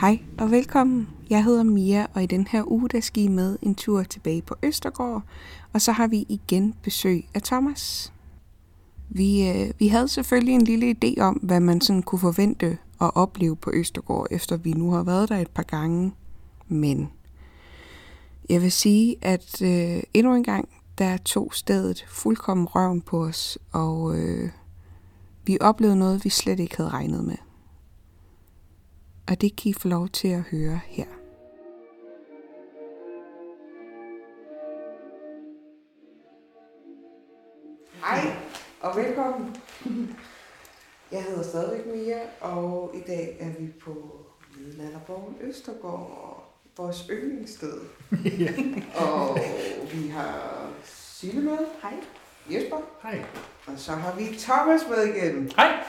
Hej og velkommen. Jeg hedder Mia, og i den her uge, der skal I med en tur tilbage på Østergård, og så har vi igen besøg af Thomas. Vi, øh, vi havde selvfølgelig en lille idé om, hvad man sådan kunne forvente at opleve på Østergård, efter vi nu har været der et par gange. Men jeg vil sige, at øh, endnu en gang, der tog stedet fuldkommen røven på os, og øh, vi oplevede noget, vi slet ikke havde regnet med. Og det kan I få lov til at høre her. Hej og velkommen. Jeg hedder stadigvæk Mia, og i dag er vi på Middelalderborgen Østergård, vores yndlingssted. og vi har Sille med. Hej. Jesper. Hej. Og så har vi Thomas med igen, Hej.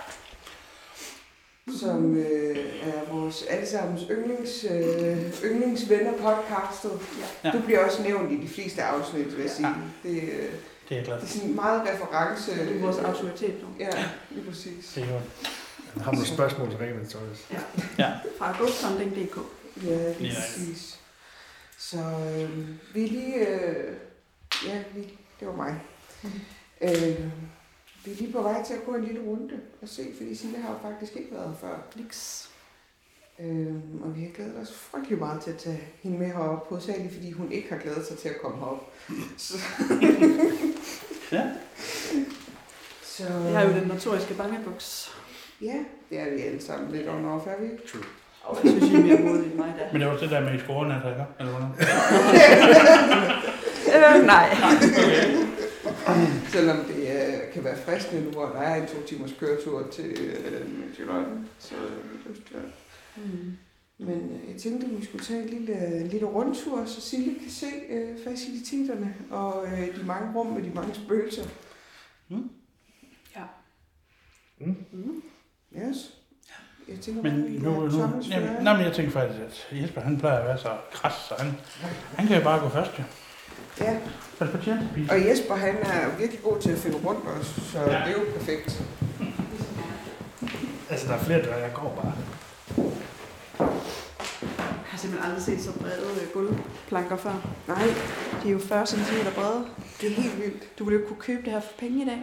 Som øh, er vores allesammens yndlings, øh, yndlingsvenner podcastet. Ja. Du bliver også nævnt i de fleste afsnit, vil jeg sige. Ja. Det, øh, Det er jeg glad det er sådan meget reference. Det er vores autoritet nu. Ja, lige præcis. Det er jo. Har du spørgsmål til Reben, Thomas? Fra ghostfunding.dk. Ja, lige Lige præcis. Så øh, vi lige... Øh, ja, vi, det var mig. Øh, vi er lige på vej til at gå en lille runde og se, fordi Sille har jo faktisk ikke været her før. Niks. Øh, og vi har glædet os frygtelig meget til at tage hende med herop, hovedsageligt fordi hun ikke har glædet sig til at komme herop. Så, Ja. så, Jeg har jo den notoriske bangebuks. Ja, det er vi alle sammen lidt under off, er vi ikke? True. Og jeg synes, I er mere modige end mig da. Men det var det der med i skolen, at ikke? Eller hvordan? Øh, nej. Selvom det kan være fristende nu, hvor der er en to timers køretur til øh, Midtjylland. Så det lyst til Mm. Men øh, jeg tænkte, at vi skulle tage en lille, lille rundtur, så Sille kan se øh, faciliteterne og øh, de mange rum med de mange spøgelser. Ja. Mm. Yes. Jeg tænker, Men nu, lader nu, jamen, men jeg tænker faktisk, at Jesper, han plejer at være så kras, så han, han kan jo bare gå først, jo. Ja, Pige. og Jesper han er virkelig god til at finde rundt også, så Ja. det er jo perfekt. Altså, der er flere døre, jeg går bare. Jeg har simpelthen aldrig set så brede øh, gulvplanker før. Nej, De er jo 40 cm brede. det er helt vildt. Du ville jo kunne købe det her for penge i dag.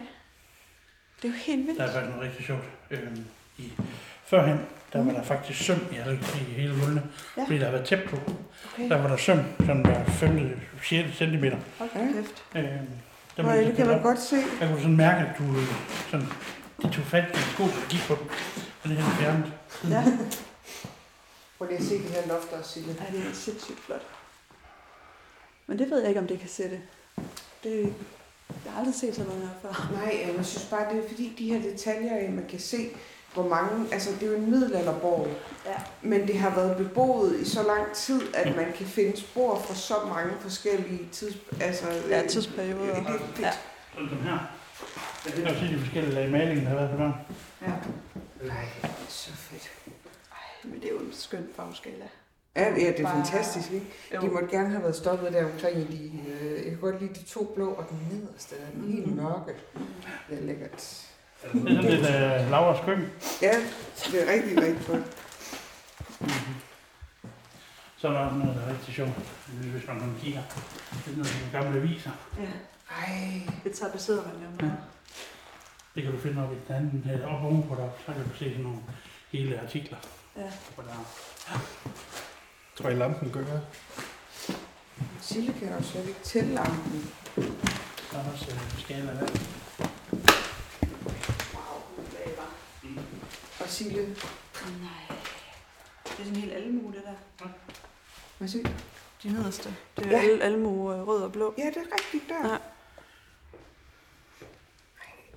Det er jo helt vildt. Der er faktisk noget rigtig sjovt. Øhm, i, førhen, der var der faktisk søm i, alle, i hele gulvene, Ja. fordi der været tæt på. Okay. Der var der søm, sådan der 5. 6 cm. Ja. kæft. Øhm, der Nej, det kan man godt se. Jeg kunne sådan mærke, at du øh, sådan, de tog fat i sko, og gik på dem. Og det her fjernet. Ja. Prøv lige at se det her loft også, Sille. Ej, det er sindssygt flot. Men det ved jeg ikke, om det kan sætte. Det, jeg har aldrig set sådan noget her før. Nej, øh, jeg synes bare, det er fordi de her detaljer, øh, man kan se, hvor mange, altså det er jo en middelalderborg, Ja. men det har været beboet i så lang tid, at man kan finde spor fra så mange forskellige tids... Altså, Ja, øh, tidsperioder. det, det, Ja. Sådan som her. Jeg kan også se de forskellige lag maling, der har været på der. Ja. Ej, så fedt. Men det er jo en skøn farveskala. Ja, ja, det er Bare- fantastisk, ikke? De måtte gerne have været stoppet der omkring i de... Øh, jeg kan godt lide de to blå og den nederste, den helt Mhm. mørke. Det er lækkert. Det er sådan lidt uh, Lauras køkken. Ja, det er rigtig, rigtig godt. Så er der også noget, der er rigtig sjovt, hvis man sådan kigger. Det er noget de gamle aviser. Ja, Ej, det tapetserede man jo med. Det kan du finde op i den anden, øh, op ovenpå der, så kan du se sådan nogle hele artikler. Ja. På der. Tror I, lampen gør? Sille kan jo slet ikke tænde lampen. Der er også øh, skala der. Wow, læber. Og Sille, Nej. Det er sådan helt almue, det der. hvad siger du? De nederste. Det er Ja. al, almue, øh, rød og blå. Ja, det er rigtigt der. Ja. Ej,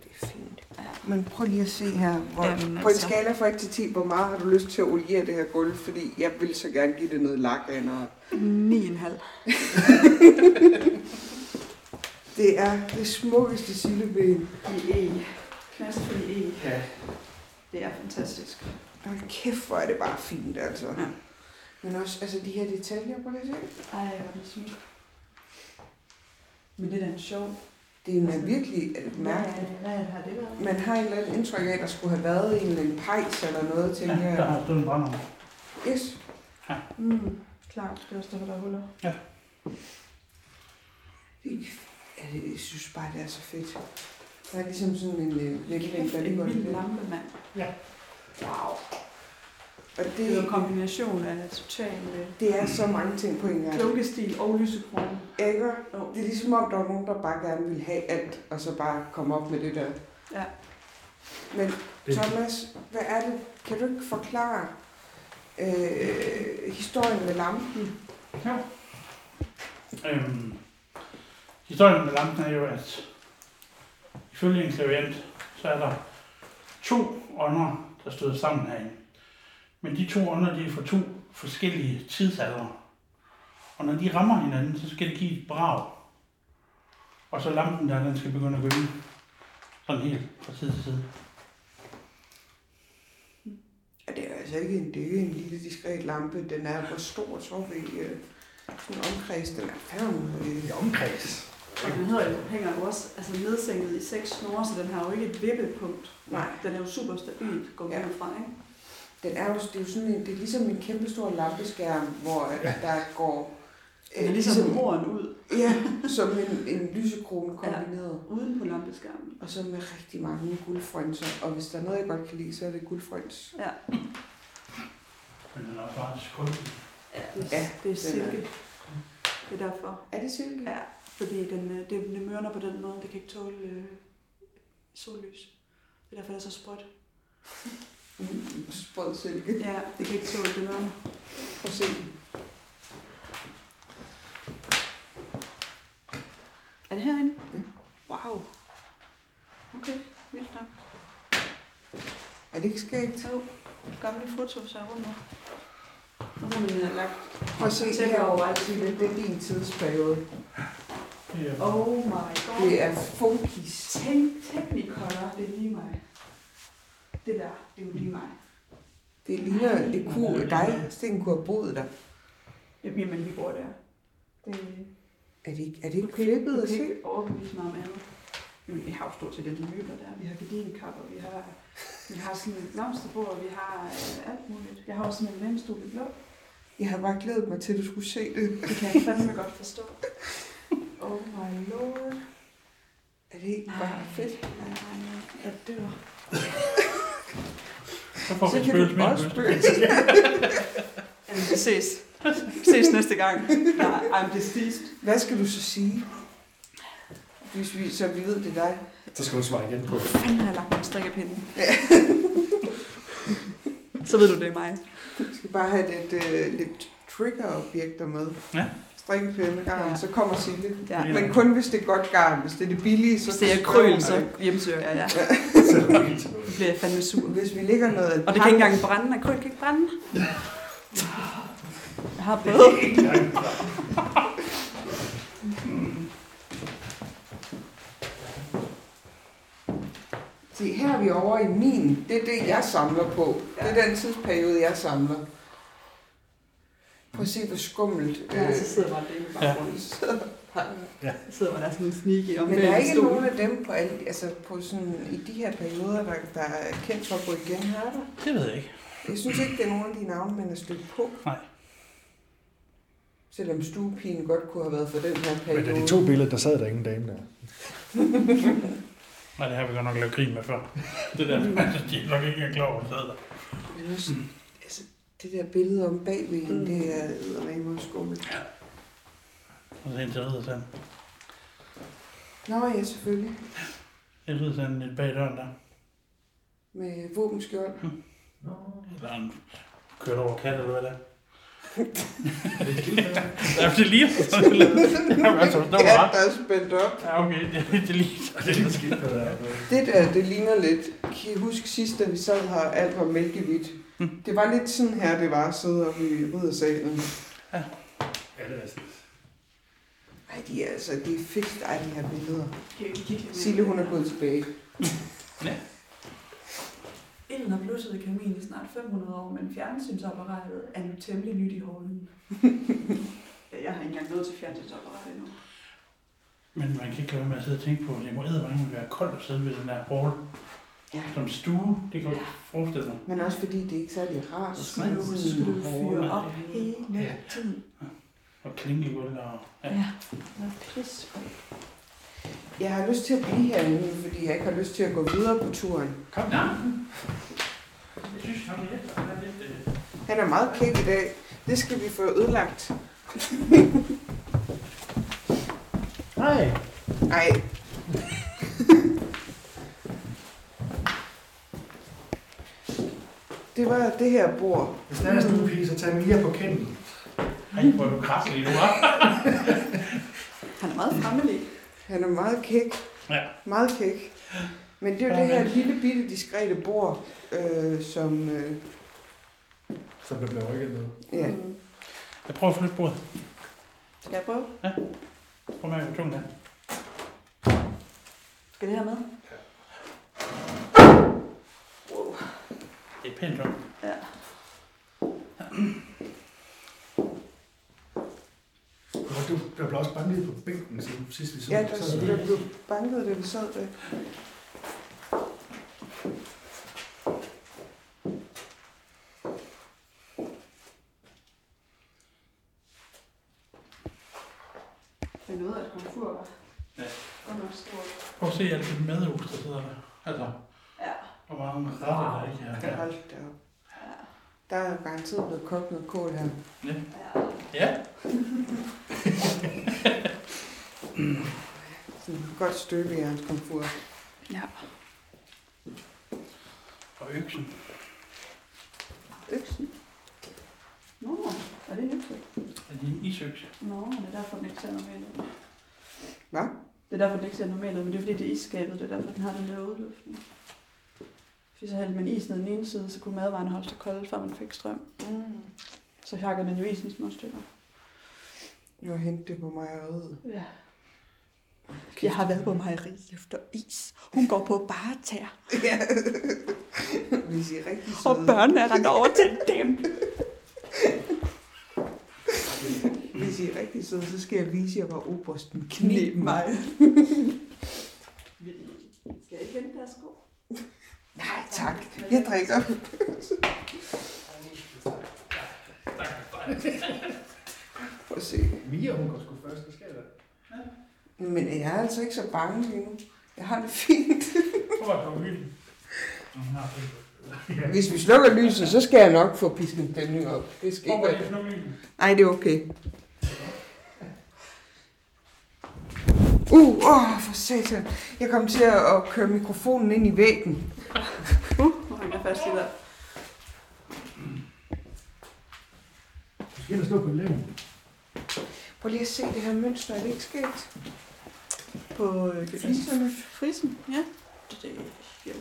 det er fint. Ja, Men prøv lige at se her. Hvor, Jamen, på en altså. skala fra 1 til 10, hvor meget har du lyst til at oliere det her gulv? Fordi jeg vil så gerne give det noget lak af noget. 9,5 Det er det smukkeste sildeben. i E. Knastfri E. Ja. Det er fantastisk. Hold kæft, hvor er det bare fint, altså. Ja. Men også altså, de her detaljer, lige at se. Ej, hvor er det smukt. Men det er da en sjov. Det er en virkelig mærkeligt. Hvad har det været? Man har en eller anden indtryk af, at der skulle have været en eller anden pejs eller noget til Ja, her. der har stået en brænder. Yes. Mm, klart. Det er også derfor, der er huller. Det, ja, det, jeg synes bare, det er så fedt. Der er ligesom sådan en øh, lidt en en vild lampe, mand. Ja. Wow. Og Det er jo en det, kombination af total øh, det er så mange ting på en gang. klunkestil og lysekrone. Ikke? Jo. Det er ligesom om, der er nogen, der bare gerne vil have alt, og så bare komme op med det der. Ja. Men Det- Thomas, hvad er det? Kan du ikke forklare øh, historien med lampen? Jo. Øhm, historien med lampen er jo, at ifølge en klaviant, så er der to ånder, der støder sammen herinde. Men de to ånder, de er fra to forskellige tidsalder. Og når de rammer hinanden, så skal det give et brag. Og så lampen der, den skal begynde at gynge. Sådan helt fra side til side. Ja, det er altså ikke en, det er ikke en lille diskret lampe. Den er hvor stor, tror vi. Øh, sådan en omkreds, den er fandme... Øh, I omkreds. Og den hedder jo, hænger jo også altså nedsænket i seks snore, så den har jo ikke et vippepunkt. nej, Den er jo super stabil, går Ja. ja. fra, ikke? den er jo, det er jo sådan en, det er ligesom en kæmpe stor lampeskærm, hvor ja. der går... Den er ligesom horn ud, Ja, som en, en lysekrone kombineret. uden på lampeskærmen. Og så med rigtig mange guldfrønser. Og hvis der er noget, jeg godt kan lide, så er det guldfrøns. Ja, Men den er bare skuld. ja, det, er, Ja, ja det er den er- silke. Det er derfor. Er det silke? Ja, fordi den, øh, det, det mørner på den måde, det kan ikke tåle øh, sollys. Det er derfor, det er så sprødt. Mm, sprød silke. Ja, det kan ikke tåle det mørne. Prøv at se. Er det herinde? Ja. Wow. Okay, vildt nok. Er det ikke skægt? Så gamle fotos er rundt nu. Nu har man øh, lagt Prøv at se herovre. over. Det, det er din tidsperiode. Oh my god. Det er funkis. Tænk, Technicolor, det er lige mig. Det der, det er jo lige mig. Det ligner, det kunne dig. Sten kunne have boet der. Jamen, vi bor der. Det, Er det ikke, er det ikke du kan, flippet du at kan se? ikke overbevise mig om andet. Men vi har jo stort set alle de møbler der. Vi har gardinekapper, vi har, vi har sådan et blomsterbord, vi har øh, alt muligt. Jeg har også sådan en lænestol i blå. Jeg har bare glædet mig til, at du skulle se det. Det kan jeg fandme godt forstå. Oh my lord. Er det ikke bare fedt? Nej, nej, jeg dør. så får vi du mere. også pludselig. spøge. Jamen, vi ses. Vi ses næste gang. Nej, I'm deceased. Hvad skal du så sige? Hvis vi, så vi ved, det er dig. Så skal du svare igen på. Fanden har jeg lagt min strikkepinde. Så ved du, det er mig. Du skal bare have lidt, øh, lidt trigger-objekter med. Ja. Strikkepinde, garn, Ja. så kommer Sille. Ja. Men kun hvis det er godt garn. Hvis det er det billige, så... Hvis det er krøl, så det. hjemsøger jeg, ja. Så er bliver jeg fandme sur. Hvis vi ligger noget... Og det kan ikke engang brænde, og krøl kan ikke brænde. Jeg har prøvet. Se, her er vi over i min. Det er det, jeg samler på. Ja. Det er den tidsperiode, jeg samler. Prøv at se, hvor skummelt. Ja, øh, så sidder bare det i baggrunden. så Så sidder man der sådan en sneaky om Men der er ikke stolen. nogen af dem på, alle, altså på sådan, i de her perioder, der, der er kendt for at gå igen. Er der? Det ved jeg ikke. Jeg synes ikke, det er nogen af de navne, man er stødt på. Nej. Selvom stuepigen godt kunne have været for den her periode. Men af de to billeder, der sad der ingen dame der. Nej, det har vi godt nok lavet grin med før. Det der, de er nok ikke engang klar over, der. Men også, altså, det der billede om bagved Mm. det er eddermame skummelt. Og så til riddersand. Nå ja, selvfølgelig. En riddersand lidt bag døren der. Med våbenskjold. Eller en kørt over kat, eller hvad det er. Ja, det sådan lidt. Jamen, altså, det var Ja, ret. der er spændt op. Ja, okay, det, det ligner. Det er der er. Det der, det ligner lidt. Kan I huske sidst, da vi sad her, alt var mælkevidt? Mm. Det var lidt sådan her, det var at sidde oppe i riddersalen. Ja, det er sådan. Ej, de er altså, de er fikst, ej, de her billeder. Sille, hun er gået tilbage. Ilden har blusset i kaminen i snart 500 år, men fjernsynsapparatet er nu temmelig nyt i hånden. jeg har ikke engang nået til fjernsynsapparatet endnu. Men man kan ikke lade være med at sidde og tænke på, at det må eddermange være koldt at sidde ved den der hall. Ja. Som stue, det kan jeg godt forestille mig. Men også fordi det er ikke særlig rart at du, sidde så skal du fyre op hele tiden. Og klinke i gulvet og... Ja. Ja, er pis. Jeg har lyst til at blive herinde, fordi jeg ikke har lyst til at gå videre på turen. Kom da. Jeg synes, han er lidt, han er øh, meget kæk i dag. Det skal vi få ødelagt. Nej. Ej. Det var det her bord. Hvis der er sådan en pige, så tag Mia på kinden. Ej, hvor er du krasselig, du var. Han er meget fremmelig. Han er meget kæk. Ja. Meget kæk. Men det er jo Ja, det her men- lille bitte diskrete bord, øh, som... Øh, Som der bliver rykket med. ja. Mm. Jeg prøver at flytte bordet. Skal jeg prøve? Prøv med at tunge der. Skal det her med? Det er pænt tungt. Ja. Og du, der blev også banket på bænken siden sidst vi så. Ja, der, så, der blev banket, da vi sad der. Det er noget af et komfur, hva'? Ja. Godt nok stort. Prøv at se alt det madhus, der sidder der. Altså, Ja. hvor mange retter der ikke er. Hold da op. Ja. Der er garanteret blevet kogt noget kål her. Ja. Ja. Sådan godt støbejerns komfur. Ja. Og øksen. Øksen. Nå, er det en økse? Er det en isøkse? Nå, det er derfor, den ikke ser normal ud. Hvad? Det er derfor, den ikke ser normal ud, men det er fordi, det er isskabet. Det er derfor, den har den der udluftning. Hvis så hældte man is ned den ene side, så kunne madvarerne holde sig kolde, før man fik strøm. Mm. Så hakkede man jo isen i små stykker. Nu har hentet det på mejeriet. Ja. Jeg har været på mejeri efter is. Hun går på bare tær. Ja. Hvis I er rigtig Og søde. børnene er rendt over til dem. Hvis I er rigtig søde, så skal jeg vise jer, hvor obersten knep mig. Skal jeg ikke hente deres sko? Nej, tak. Jeg drikker. Prøv at se. Mia, hun går sgu først. Hvad sker der? Men jeg er altså ikke så bange lige nu. Jeg har det fint. Prøv at hylden. Hvis vi slukker lyset, så skal jeg nok få pisken stemning op. Det skal ikke være. Nej, det er okay. Uh, åh, for satan. Jeg kom til at, at køre mikrofonen ind i væggen. Uh, nu hænger jeg fast i der. Du skal og stå på lægen. Prøv lige at se det her mønster. Er det ikke skægt? På øh, Fliserne. frisen, ja. Det, det, jo.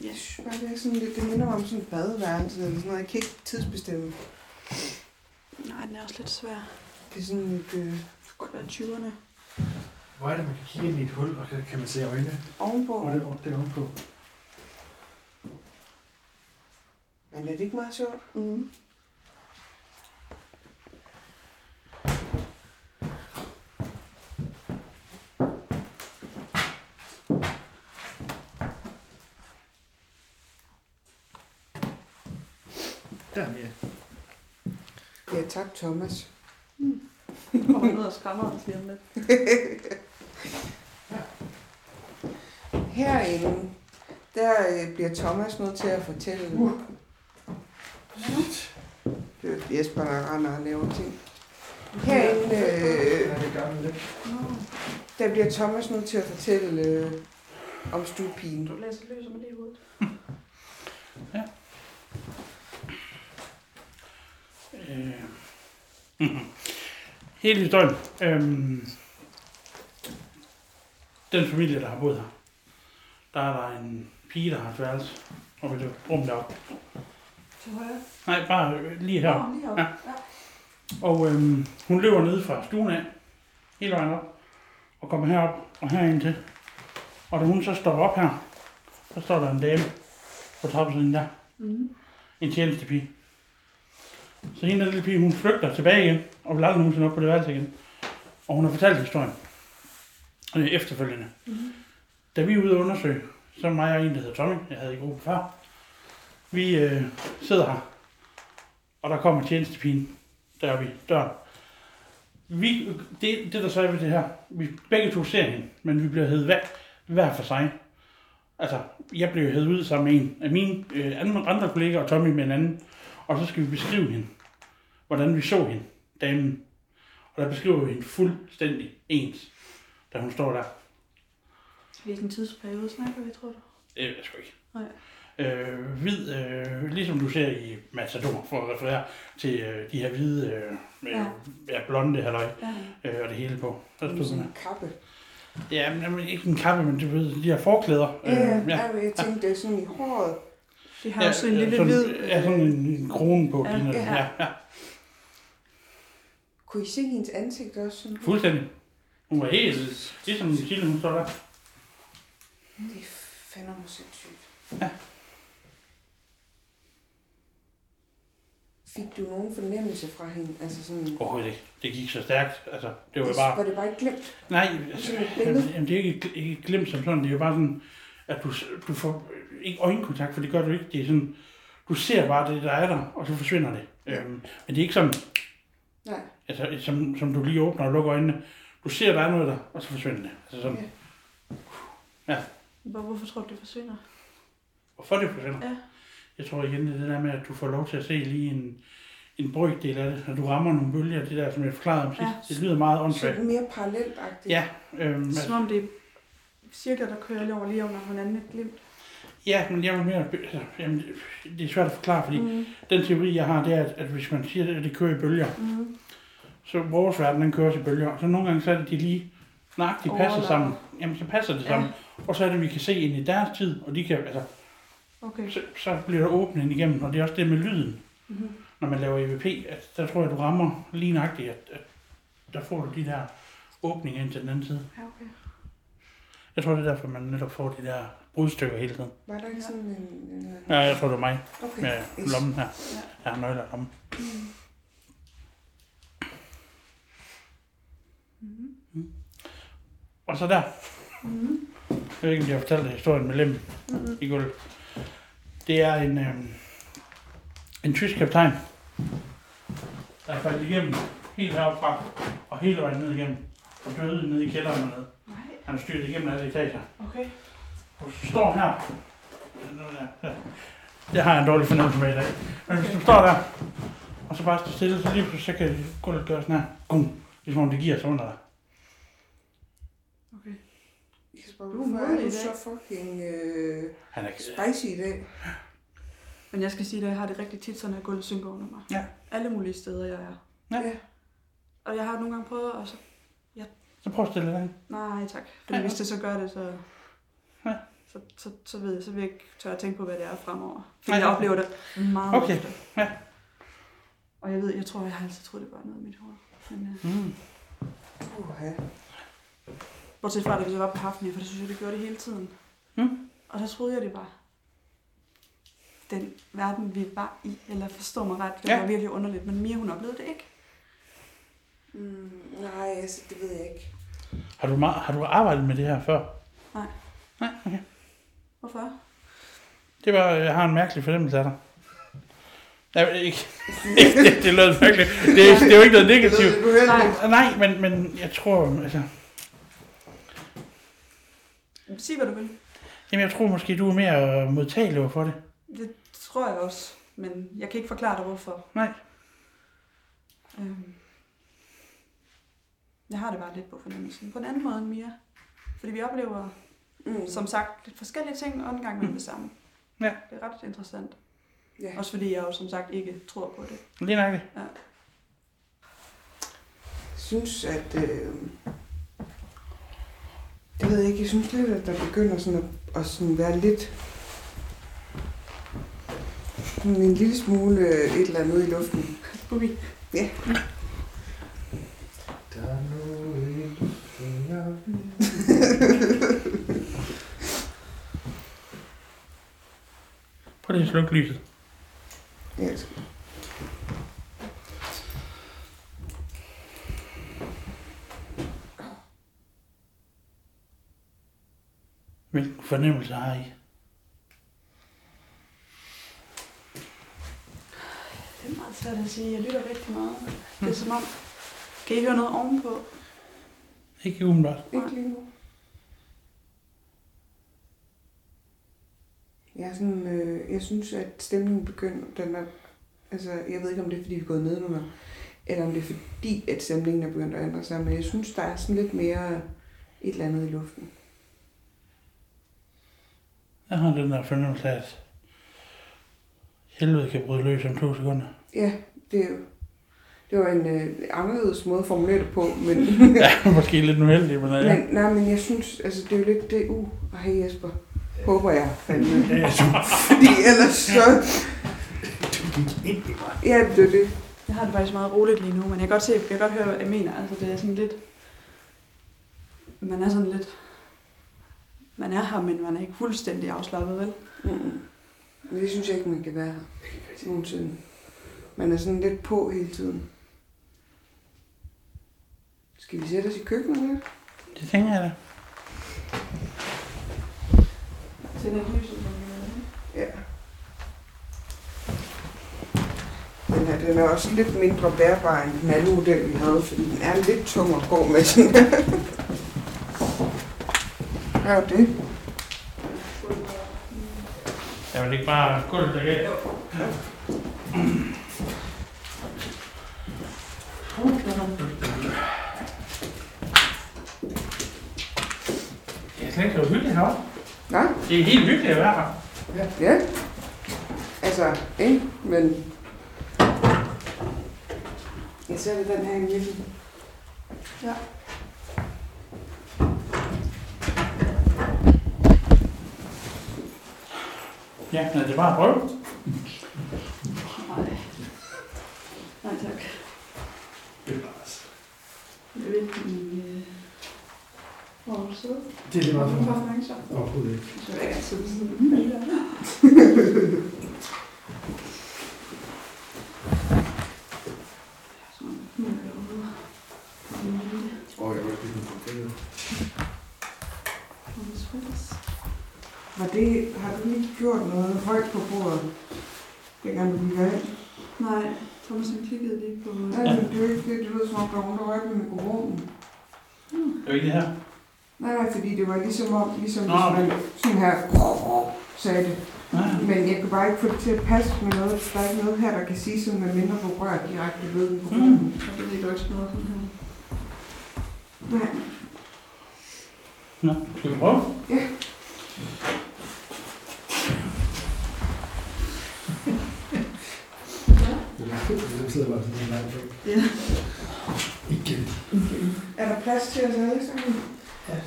Ja. Bare, det er sådan lidt, det minder mig om sådan et badeværelse eller sådan noget. Jeg kan ikke tidsbestemme. Nej, den er også lidt svær. Det er sådan lidt øh, Det kunne godt være 20'erne. Hvor er det, man kan kigge ind i et hul, og kan, kan man se øjne? ovenpå. Hvor er det, det er ovenpå. Men er det ikke meget sjovt? Mm. Der, Mia. Ja, tak Thomas. Kommer ned og skræmmer os lige om lidt. Herinde, der øh, bliver Thomas nødt til at fortælle. Uh. Det er Jesper, der render og laver ting. Herinde, øh, Ja, det der bliver Thomas nødt til at fortælle øh, om stuepigen. Du læser løs om lige i hovedet. Øh, Hele historien. Øhm, den familie, der har boet her, der er der en pige, der har et værelse oppe i det rum deroppe. Til højre. Nej, bare øh, lige her. Nå, lige heroppe. Ja. Ja. Og øhm, hun løber ned fra stuen af, hele vejen op, og kommer herop og herind til. Og da hun så stopper op her, så står der en dame på trappesiden der, Mm. en tjenestepige. Så hende der lille pige, hun flygter tilbage igen, og vil aldrig nogensinde op på det værelse igen. Og hun har fortalt historien øh, efterfølgende. Mm. Da vi er ude og undersøge, så er mig og en, der hedder Tommy, jeg havde i gruppen før, vi øh, sidder her, og der kommer tjenestepigen deroppe i døren. Vi, det, det der så er ved det her, vi begge to ser hende, men vi bliver heddet hver, hver for sig. Altså, jeg blev heddet ud sammen med en af mine øh, andre, andre kollegaer, og Tommy med en anden. Og så skal vi beskrive hende, hvordan vi så hende, damen. Og der beskriver vi hende fuldstændig ens, da hun står der. Hvilken tidsperiode snakker vi, tror du? Det ved jeg sgu ikke. Nej. Øh, hvid, øh, ligesom du ser i Matador, for at referere til øh, de her hvide, øh, med, Ja. ja. ja, blonde halløj, Ja. øh, og det hele på. Med stod sådan en kappe. der. Ja, men jamen, ikke en kappe, men du ved, de her forklæder. Ja, ja, øh, ja. ja. jeg tænkte, det er sådan i håret. Det har også en lille sådan, hvid... øh, Ja, sådan en, en krone på. Ja, Ja, ja. ja. Ja, ja, Kunne I se hendes ansigt også? Sådan? fuldstændig. Hun var helt, ligesom Sille, hun står der. Det er fandme sindssygt. Ja. Fik du nogen fornemmelse fra hende? Altså sådan... Overhovedet ikke. Det gik så stærkt. Altså, det var det, bare... Var det bare ikke glemt? Nej, altså, billede? jamen, det er ikke, ikke glemt som sådan. Det er jo bare sådan, at du, du får ikke øjenkontakt, for det gør du ikke. Det er sådan, du ser bare det, der er der, og så forsvinder det. Ja. Øhm, men det er ikke sådan, Nej. altså, som, som du lige åbner og lukker øjnene. Du ser, der er noget der, og så forsvinder det. Altså sådan, Ja. Hvor- Hvorfor tror du, det forsvinder? hvorfor det forsvinder? Ja. Jeg tror igen, det er det der med, at du får lov til at se lige en, en brøkdel af det, og du rammer nogle bølger, det der, som jeg forklarede om sidst. Ja. Det lyder meget åndssvagt. Sådan mere parallelagtigt. Ja, øhm, Som om det er cirkler, der kører lige over lige under hinanden et glimt. ja, men jeg vil mere, altså, jamen, det er svært at forklare, fordi Mm. Den teori, jeg har, det er, at, at hvis man siger, at det kører i bølger, Mm. så vores verden, den kører i bølger. Så nogle gange, så er det, de lige nøjagtigt passer sammen. Jamen, så passer det Ja. sammen. Og så er det, at vi kan se ind i deres tid, og de kan, altså, Okay. så, så bliver der åbnet ind igennem. Og det er også det med lyden, Mm-hmm. når man laver EVP, at der tror jeg, du rammer lige nøjagtigt, at, at der får du de der åbninger ind til den anden side. Ja, okay. Jeg tror, det er derfor, man netop får de der brudstykker hele tiden. Var der ikke sådan en... en Ja, jeg tror, det var mig okay. med lommen her. Jeg har nøgler i lommen. Mm-hmm. Og så der, Mm-hmm. Jeg ved ikke, om jeg har fortalt historien med lem Mm-hmm. i gulvet. Det er en, øh, en tysk kaptajn, der er faldet igennem helt heroppe fra, og hele vejen ned igennem, og døde nede i kælderen dernede. Nej, Han er styrt igennem alle etager. okay. Og du står her, det har jeg en dårlig fornemmelse med i dag, men hvis du står der, og så bare står stille, så lige pludselig så kan gulvet gøre sådan her, gum, ligesom om det giver sig under dig. okay. Jesper, Du er hvorfor er modig du så fucking øh, Han er, spicy i dag? Men jeg skal sige, at jeg har det rigtig tit, sådan at gulvet synker under mig. Ja. Alle mulige steder, jeg er. Ja. Ja. Og jeg har nogle gange prøvet, og så... så prøv at stille dig ind. Nej, tak. Ja. Men hvis det så gør det, så... Ja. Så, så, så ved jeg, så vil jeg ikke tør at tænke på, hvad det er fremover. Fordi Nej, jeg oplever det meget Okay, ofte. ja. Og jeg ved, jeg tror, jeg har altid troet, det var noget i mit hoved. Men, uh, Mm. Uha. Bortset fra, da vi så var på Hafnia, for det synes jeg, det gjorde det hele tiden. Mm. Og der troede jeg, det var den verden, vi var i. Eller forstår mig ret, det Ja. var virkelig underligt. Men Mia, hun oplevede det ikke. Mm, nej, altså, det ved jeg ikke. Har du, meget, har du arbejdet med det her før? Nej. Nej, okay. Hvorfor? Det var, jeg har en mærkelig fornemmelse af dig. Jeg, ikke, ikke det, det lød mærkeligt. Det, er- det er jo ikke noget negativt. Nej, men, men jeg tror, altså, Sig, hvad du vil. jamen jeg tror måske, du er mere modtagelig over for det. Det tror jeg også. Men jeg kan ikke forklare dig, hvorfor. Nej. Øhm. Jeg har det bare lidt på fornemmelsen. På en anden måde end Mia. Fordi vi oplever, Mm. som sagt, lidt forskellige ting, og en gang med det samme. Ja. Det er ret interessant. Ja. Også fordi jeg jo som sagt ikke tror på det. Lige nok det. synes, at... Øh, det ved jeg ikke, jeg synes lidt, at der begynder sådan at, at sådan være lidt... sådan En lille smule øh, et eller andet i luften. Boogie. Ja. Der er noget i luften, jeg Prøv lige at slukke lyset. Ja, jeg skal- Hvilken fornemmelse har I? Det er meget svært at sige. Jeg lytter rigtig meget. Det er som om... Kan I høre noget ovenpå? Ikke umiddelbart. Ikke lige nu. Jeg, er sådan, øh, jeg synes, at stemningen begynder, den er, altså, jeg ved ikke, om det er, fordi vi er gået ned nu, eller om det er fordi, at stemningen er begyndt at ændre sig, men jeg synes, der er sådan lidt mere et eller andet i luften. Jeg har den der fornemmelse af, at helvede kan bryde løs om to sekunder. Ja, det er jo, det var en øh, anderledes måde at formulere det på, men, Ja, måske lidt uheldig, men ja. men, nej, men jeg synes, altså, det er jo lidt det, uh, hej Jesper, håber jeg fandme. Fordi ellers så, ja, det er det. Jeg har det faktisk meget roligt lige nu, men jeg kan godt se, jeg kan godt høre, hvad jeg mener. Altså, det er sådan lidt... Man er sådan lidt... Man er her, men man er ikke fuldstændig afslappet, vel? Mm. Men det synes jeg ikke, man kan være her nogensinde. Man er sådan lidt på hele tiden. Skal vi sætte os i køkkenet lidt? Det tænker jeg da. Tænd et lys, Ja. Den, er, den er også lidt mindre bærbar end den anden model, vi havde, fordi den er lidt tung at gå med. sådan. Hvad er det? Jeg vil ikke bare gulvet der gav. Det er slet ikke så hyggeligt heroppe. Nej, Det er helt hyggeligt at være her. ja. Altså, ikke? Men... Jeg sætter den her i. Ja. Ja, men det er bare at prøve. Nej. Nej, tak. Det er bare så. Jeg ved ikke, om øh, hvor du sidder. Det er lige meget for så? Overhovedet ikke. Så vil jeg gerne sidde sådan. Åh, jeg var ikke lige på det. Var det, har du lige gjort noget højt på bordet, dengang du gik ind? Nej, Thomas han kiggede lige på... Nej, men det er jo ikke det, det lyder som om, der var nogen, der rørte ved mikrofonen. Det er jo ikke det her. Nej, nej, fordi det var ligesom om, ligesom Nå, hvis man sådan her sagde det. Ja. Men jeg kan bare ikke få det til at passe med noget. Der er ikke noget her, der kan sige sådan, med mindre du rører direkte ved mikrofonen. Mm. Ved ikke, du ikke sådan noget sådan her. Nej. Nå, skal vi prøve? Jeg sidder bare sådan en lang. Ja. Igen. Er der plads til os alle sammen?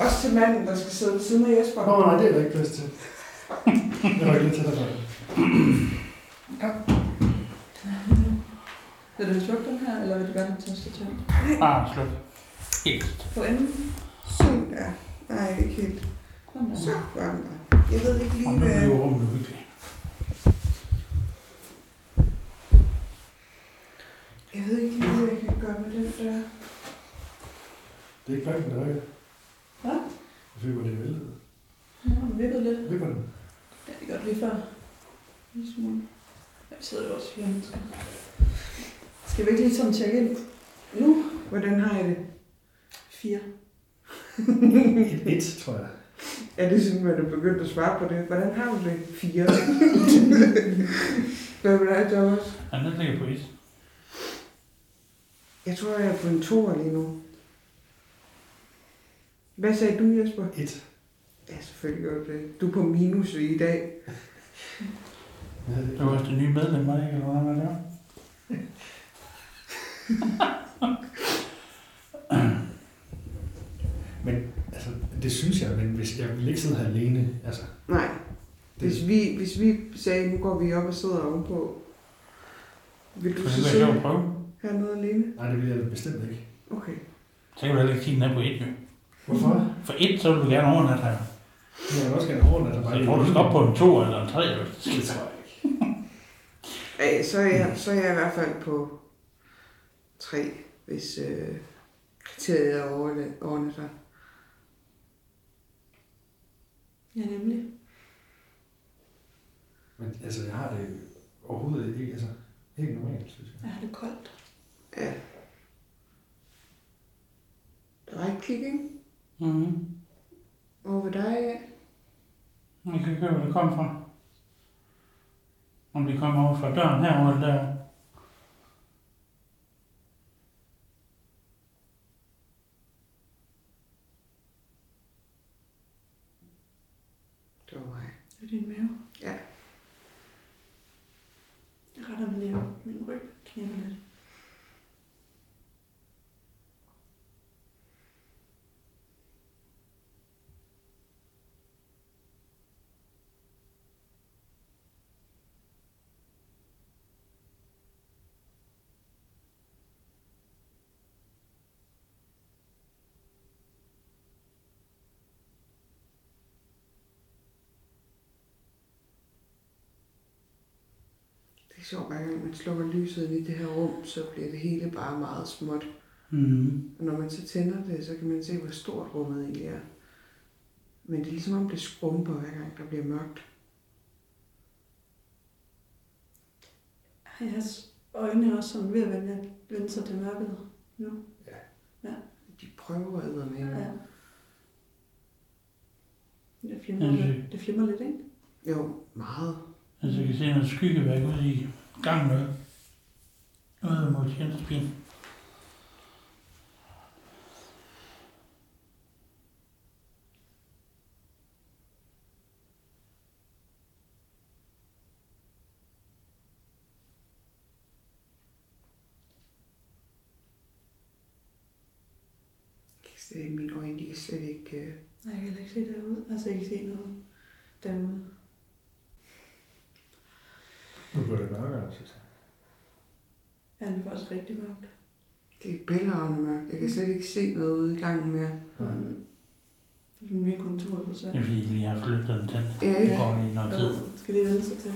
Også til manden, der skal sidde ved siden af Jesper. Nå, nej, det er der ikke plads til. Jeg var ikke lidt tættere på det. Vil du slukke den her, eller vil du gerne have tastatur? Ah, slut. Helt. På enden? Sådan der. Nej, ikke helt. Sådan der. Jeg ved ikke lige, nu hvad... er jo rummet Jeg ved ikke lige, hvad jeg kan gøre med den der. Det er ikke hverken der højde. Hvad? Jeg føler, det er væltet. Ja, den vippede lidt. Vipper den? Ja, det er godt lige før. En smule. Ja, vi sidder jo også fire mennesker. Skal vi ikke lige sådan tjekke ind? Nu? Hvordan har jeg det? Fire. Et, tror jeg. Er det sådan, at du begyndt at svare på det? Hvordan har du det? Fire. Hvad vil du have, Thomas? Han er ligger på is. Jeg tror, jeg er på en toer lige nu. Hvad sagde du, Jesper? Et. Ja, selvfølgelig gjorde det. Du er på minus i dag. Det var også det nye medlem, var det ikke? Eller hvad var det? Men altså, det synes jeg, men hvis jeg ville ikke sidde her alene, altså. Nej. Det... Hvis, vi, hvis vi sagde, nu går vi op og sidder ovenpå, vil du så sidde? Prøve? Hernede alene? nej, det vil jeg bestemt ikke. Okay. Så kan du heller ikke kigge ned på et, jo. Hvorfor? For et, så vil du gerne overnatte her. Jeg vil også gerne overnatte Så bare. jeg tror, du skal op på en to eller en tre, hvis det tror jeg ikke. Ej, så, er jeg, så er jeg i hvert fald på tre, hvis øh, kriteriet er overnatter. Ja, nemlig. Men altså, jeg har det overhovedet ikke, altså, helt normalt, synes jeg. Jeg har det koldt. Er ikke ikke? Mhm. Hvor ved dig af? Jeg kan høre, hvor det kommer fra. Om det kommer over fra døren herovre eller der. Det var mig. Det er din mave. Ja. Jeg retter min mave, min ryg, knæber lidt. Det er sjovt, hver gang man slukker lyset i det her rum, så bliver det hele bare meget småt. Mhm. Og når man så tænder det, så kan man se, hvor stort rummet egentlig er. Men det er ligesom om det skrumper, hver gang der bliver mørkt. Har jeres øjne også sådan ved at vende, vende sig til mørket nu? De prøver at med Ja. ja. Det flimrer, Ja, det- lidt. det flimrer lidt, ikke? Jo, meget. Altså, jeg kan se noget skyggeværk ude i gangen noget. Noget mod tjenestepin. Slet ikke, mine øjne, de kan slet ikke... øh, Nej, jeg kan heller ikke se derude. Altså, jeg kan se noget derude. Nu bliver det mørkere, synes jeg. Ja, det er faktisk rigtig mørkt. Det er bælragende mørkt. Jeg kan slet ikke se noget ude i gangen mere. Nej. Mm. Det er mye kontor på sig. Det er fordi, vi lige har flyttet den tændt. Ja, Det ikke? går lige noget tid. Skal det vende sig til?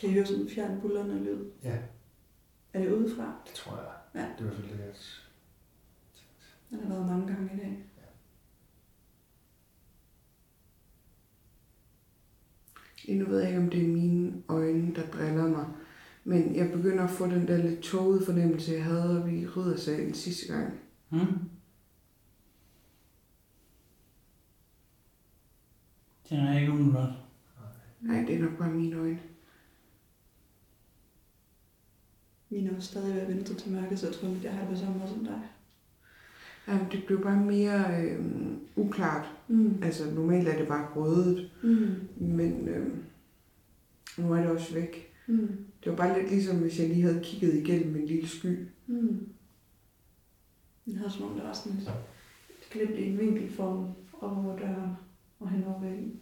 Kan I høre sådan en fjern bullerne lyd? Ja, Er det udefra? det tror jeg. Ja. Det er i hvert fald det, jeg... Den har været mange gange i dag. Nu ved jeg ikke, om det er mine øjne, der driller mig. Men jeg begynder at få den der lidt tågede fornemmelse, jeg havde oppe i riddersalen sidste gang. Hmm? Det er ikke umiddelbart. Nej, det er nok bare mine øjne. Mine er også stadig ved at vente til mørke, så jeg tror, at jeg har det på samme måde som dig. Jamen, det blev bare mere øh, uklart. Mm. Altså, normalt er det bare rødet, Mm. men øh, nu er det også væk. Mm. Det var bare lidt ligesom, hvis jeg lige havde kigget igennem en lille sky. Mm. Jeg havde som om, der var sådan et glimt i en vinkelform op over døren og hen over væggen.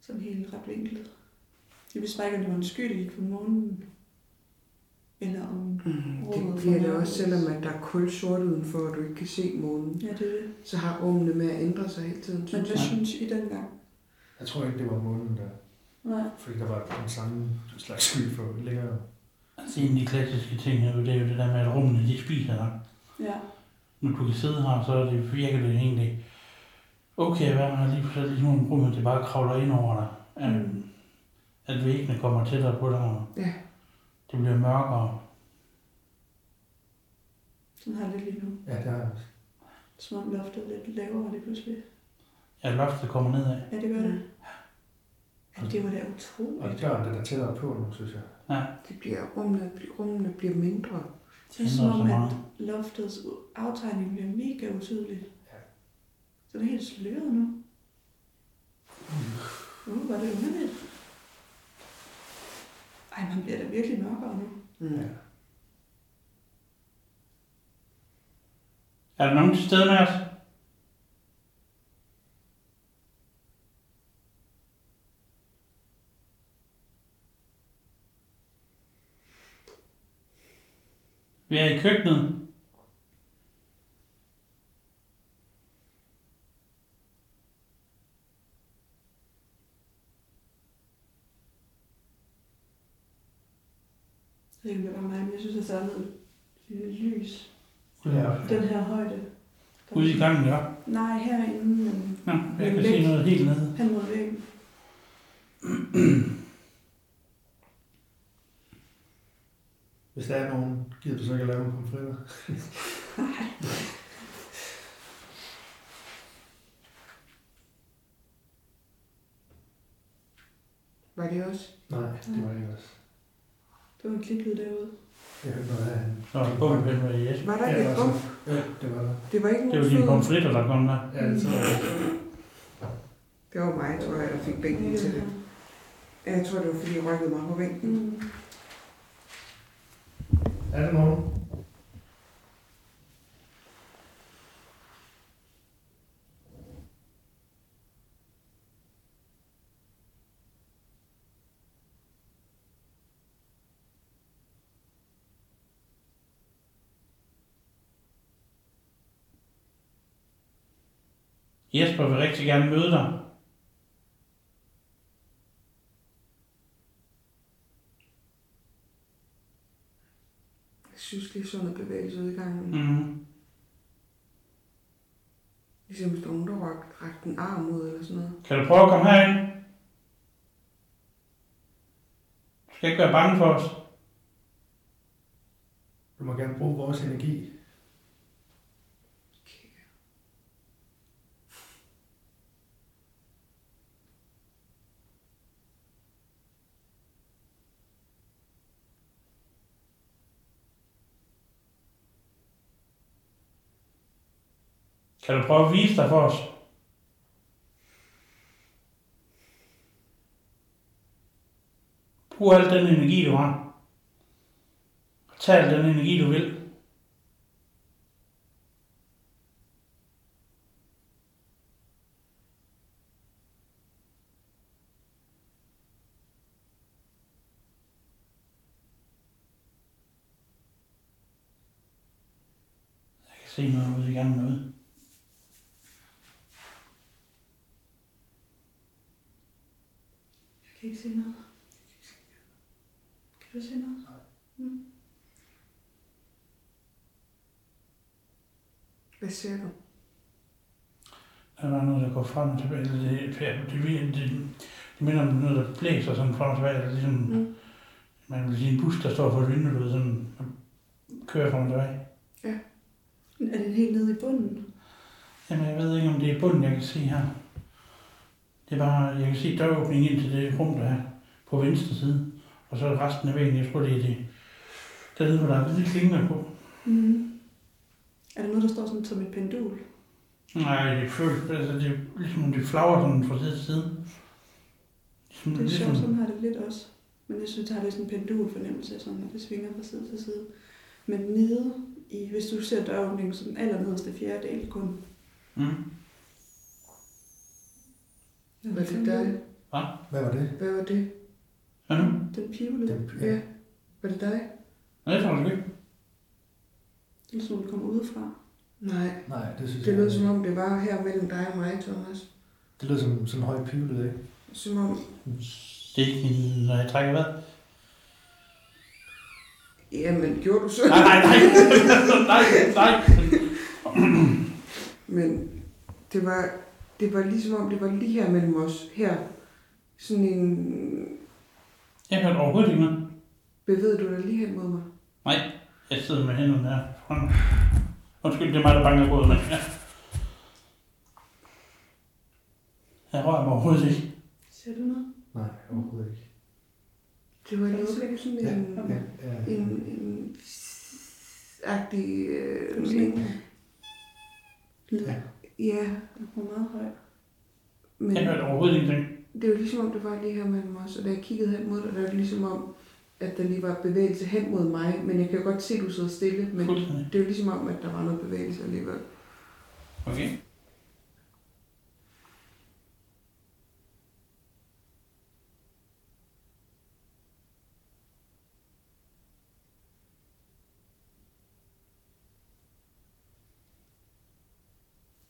Sådan helt ret vinklet. Jeg vidste bare ikke, om det var en sky, der gik på månen. Eller om... Mm, det bliver det også, selvom at der er kul sort udenfor, og du ikke kan se månen. Ja, det er det. Så har rummene med at ændre sig hele tiden, Men synes hvad jeg. synes I dengang? Jeg tror ikke, det var månen der. Nej. Fordi der var den samme slags sky for længere. Altså, en af de klassiske ting her, det er jo det der med, at rummene de spiser dig. Ja. Når du kan sidde her, så er det, virker det egentlig okay være her lige pludselig, om rummet det bare kravler ind over dig. Mm. At væggene kommer tættere på dig, og Ja. det bliver mørkere. Sådan har jeg lidt lige nu. Ja, det har jeg også. Som om loftet er lidt lavere lige pludselig. Ja, loftet kommer nedad. Ja, det gør det. Ja, det var da Og utroligt. døren, den er tættere på nu, synes jeg. Det bliver, rummene, rummene bliver mindre. Det er som om, at loftets aftegning bliver mega utydelig. Så det er helt sløret nu. Uh, var det underligt. Ej, man bliver da virkelig mørkere nu. Mm. Ja. Er der nogen til stede med os? Vi er i køkkenet. Det er ikke bare mig, men jeg synes, jeg savnede lidt lys. Ja. Den her højde. Ude i gangen, ja. Nej, herinde, men Nå, jeg kan se noget helt nede. hen mod væggen. Hvis der er nogen, gider du så ikke at lave nogle pomfritter? Var det også? Nej, det var ikke også. Det var en kliklyd derude. Jeg hørte noget af er bump hen med Jesper. Var der Ja, ikke det et var bump? Ja, det var der. Det var ikke Det var nogen dine pomfritter, der kom der. Ja, det tror jeg. Det var mig, tror jeg, der fik bænken til det. Ja, Jeg tror, det var, fordi jeg rykkede mig på bænken. Mm. Er der nogen? Jesper vil rigtig gerne møde dig. Jeg synes lige sådan noget bevægelse ud i gangen. Mm. Ligesom hvis der var nogen, der rakte en arm ud eller sådan noget. Kan du prøve at komme herind? Du skal ikke være bange for os. Du må gerne bruge vores energi. Kan du prøve at vise dig for os? Brug al den energi, du har. Og tag al den energi, du vil. Jeg kan se noget ude i gangen noget. Jeg kan ikke se noget. Kan du se noget? Hvad ser du? Der var noget, der går frem og tilbage. Det, det, det, det, det, det minder om noget, der blæser sådan frem og tilbage. Det er ligesom, Mm. man vil sige en bus, der står for et vindue, du ved, sådan, kører frem og tilbage. Er det helt nede i bunden? Jamen, jeg ved ikke, om det er bunden, jeg kan se her. Det er bare, jeg kan se døråbningen ind til det rum, der er på venstre side. Og så resten af væggen, jeg tror, det er det. Dernede, hvor der er lidt klinger på. Mm. Er der noget, der står sådan som et pendul? Nej, det føles, altså det er ligesom, om det flagrer sådan fra side til side. Ligesom, Det er ligesom, sjovt, sådan har det lidt også. Men jeg synes, det har lidt sådan en pendul fornemmelse, sådan at det svinger fra side til side. Men nede, i, hvis du ser døråbningen, så den allernederste fjerdedel kun. mm. Var det dig? Hvad var det? Hvad var det? Hvad nu? Den pivlede. Den, Ja. Var det dig? Nej, det tror jeg ikke. Det er sådan, den kommer udefra. Nej. Nej, det synes Det jeg lød som om, det var her mellem dig og mig, Thomas. Det lød som sådan en høj pivlet, ikke? Som om, Det er ikke min, når jeg trækker hvad? jamen, gjorde du så? Nej, nej, nej. nej, nej. Men det var, det var ligesom om, det var lige her mellem os. Her. Sådan en... Jeg hørte overhovedet ikke noget. Bevægede du dig lige hen mod mig? Nej, jeg sidder med hænderne her foran mig. Undskyld, det er mig, der banker på men ja. Jeg rører mig overhovedet ikke. Ser du noget? Nej, overhovedet ikke. Det var Kan du lige se sådan, Ja, en... ja, ja. En... en agtig... Øh, en? Ja. Ja, Den var meget høj. men Jeg hørte overhovedet ingenting. det jo ligesom om, det var lige her mellem os, og da jeg kiggede hen mod dig, der er det ligesom om, at der lige var bevægelse hen mod mig, men jeg kan jo godt se, at du sidder stille, men det er jo ligesom om, at der var noget bevægelse alligevel. Okay.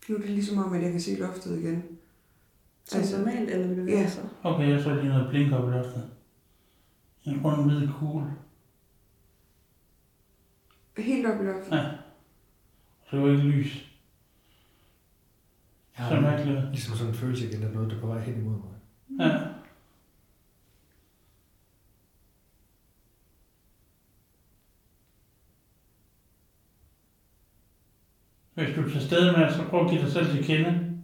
Nu er det ligesom om, at jeg kan se loftet igen. Som Altså- normalt, eller det bevæger Ja. sig. Okay, jeg så lige noget blink op i loftet. En rund hvid kugle. Helt op i loftet. Ja. Så det var ikke lys. Jeg Så har mærkeligt. ligesom sådan en følelse igen af noget, der er på vej hen imod mig. Ja. Hvis du er til stede med, så prøv at give dig selv til kende.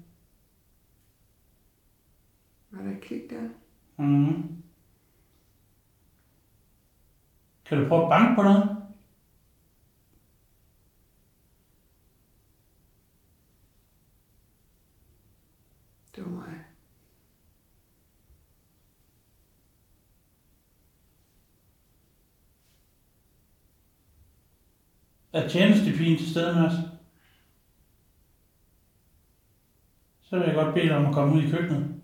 Var der klik der? Mm. Kan du prøve at banke på noget? Det var mig. Er tjenestepigen til stede med os? Så vil jeg godt bede dig om at komme ud i køkkenet.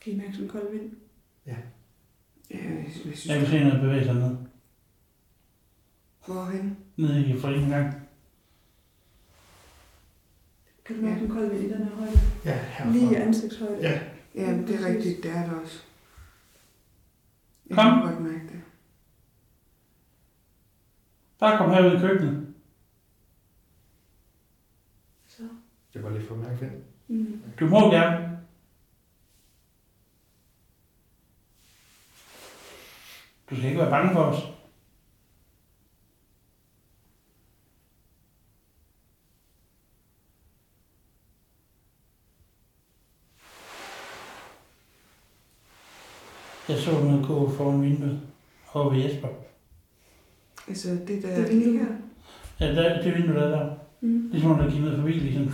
Kan I mærke sådan en kold vind? Ja, jeg, jeg synes, Jeg vil se noget bevæge sig ned. Hvorhen? Nede i foreningen. Kan du mærke Ja. en kold vind i den her højde? Ja, herfra. Lige i ansigtshøjde. Ja. Ja, det er rigtigt, det er det også. Jeg Kom. kan godt mærke det. Bare kom herud i køkkenet. Så. Det var lige for at mærke vind. Mm. Du må gerne. Du skal ikke være bange for os. Jeg så noget gå foran vinduet over ved Jesper. Altså, det der Det er vindue. her. Ja, der, det vindue, der er der. Mm. Ligesom om der gik ned forbi, ligesom.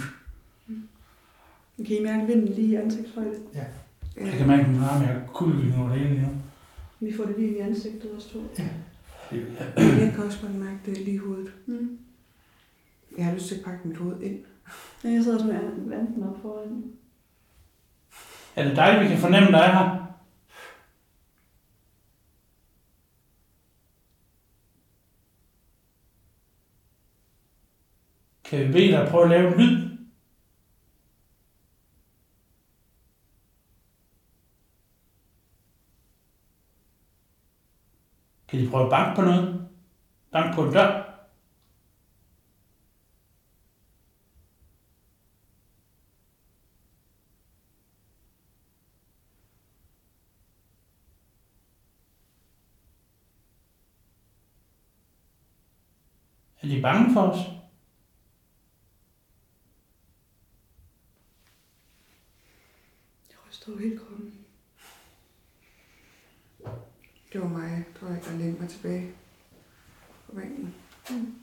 Kan I mærke vinden lige i ansigtshøjde? Jeg Ja. kan mærke, min arm er kulden over det hele lige nu. Vi får det lige i ansigtet også to. Jeg kan også godt mærke det lige i hovedet. Mm. Jeg har lyst til at pakke mit hoved ind. Ja, jeg sidder også med vanten op foran. Er det dig, vi kan fornemme, der er her? Kan vi bede dig at prøve at lave en lyd? Kan de prøve at banke på noget? Banke på en dør? Er de bange for os? Jeg ryster jo helt kroppen. Det var mig, tror jeg, der lænede mig tilbage på bænken. Mm.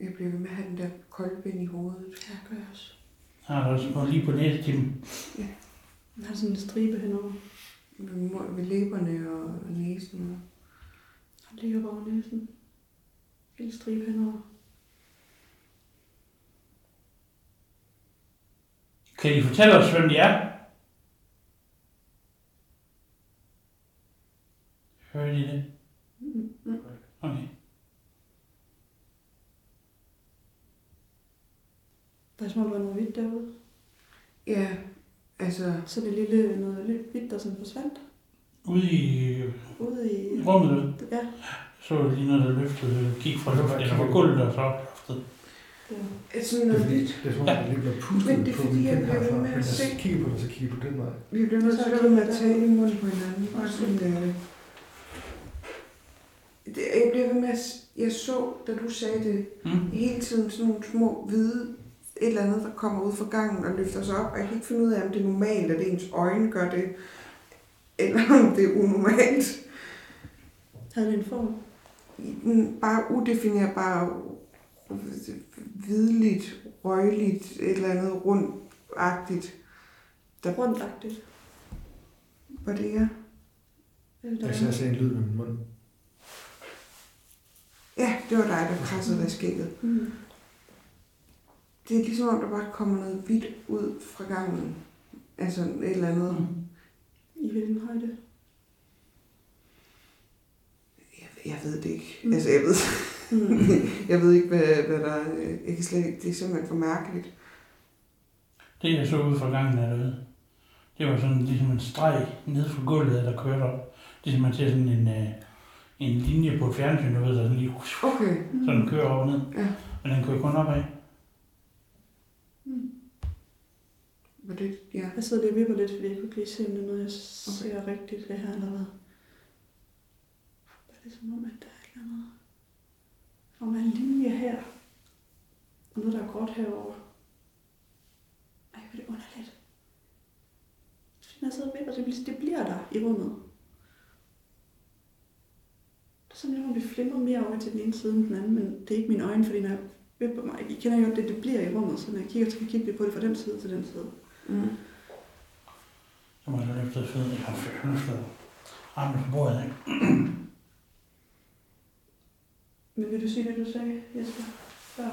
Jeg blev ved med at have den der kolde vind i hovedet. Ja, gør jeg også. Har også på lige på næsetimen. Jeg har sådan en stribe henover. Ved, ved læberne og næsen. Og... Han ligger over næsen. Helt stribe henover. Kan I fortælle os, hvem de er? Hører de det? Mm. Okay. Der er som om, der var noget hvidt derude. Ja, altså, Så det lille noget lidt hvidt, der sådan forsvandt. Ude i Ude i... rummet, du. Ja, så var det lige noget, der løftede, gik fra luften, eller fra gulvet og så op i loftet. det var... er sådan Det er noget det er som om, der lige bliver pustet Men det er på fordi, min jeg bliver ved herfra. med at Men jeg se- kigger på dig, så kigger på den vej. Vi bliver nødt til at at tale i munden på hinanden. Og sådan, øh, det, jeg bliver ved med at... Jeg så, da du sagde det, Mm. hele tiden sådan nogle små hvide et eller andet, der kommer ud fra gangen og løfter sig op. Og jeg kan ikke finde ud af, om det er normalt, at ens øjne gør det, eller om det er unormalt. Havde det en form? bare udefinerbar, hvidligt, røgligt, et eller andet rundagtigt. Rundagtigt. Var det jeg? Der Jeg sagde, er- jeg sagde en lyd med min mund. Ja, det var dig, der krassede dig i skægget. Mm. Det er ligesom om, der bare kommer noget hvidt ud fra gangen. Altså et eller andet. I hvilken højde? Jeg, jeg ved det ikke. Mm. Altså, jeg ved, Mm. jeg ved ikke, hvad, hvad der er. Jeg kan slet ikke, det er simpelthen for mærkeligt. Det jeg så ud fra gangen af derude, det var sådan ligesom en streg ned fra gulvet, der kørte op. Ligesom man ser sådan en, øh, en linje på et fjernsyn, du ved, der sådan lige Okay. sådan kører over ned. Ja. Men den kører kun opad. Mm. Var det, ja. Jeg sidder lige og vipper lidt, fordi jeg kunne ikke lige se, om det er noget, jeg ser okay. rigtigt det her, eller hvad. Det er som om, at der er et eller andet. Om en linje her. Og noget, der er gråt herovre. Ej, hvor er det underligt. Jeg sidder og vipper, det bliver, det bliver der i rummet. Det er sådan, at vi flimmer mere over til den ene side end den anden, men det er ikke mine øjne, fordi når jeg vipper mig, I kender jo, at det, det bliver i rummet, så når jeg kigger, så kan jeg kigge på det fra den side til den side. Mm. Så må jeg løfte fødden. Jeg har løftet armen på bordet, ikke? Men vil du sige det, du sagde, Jesper? Før?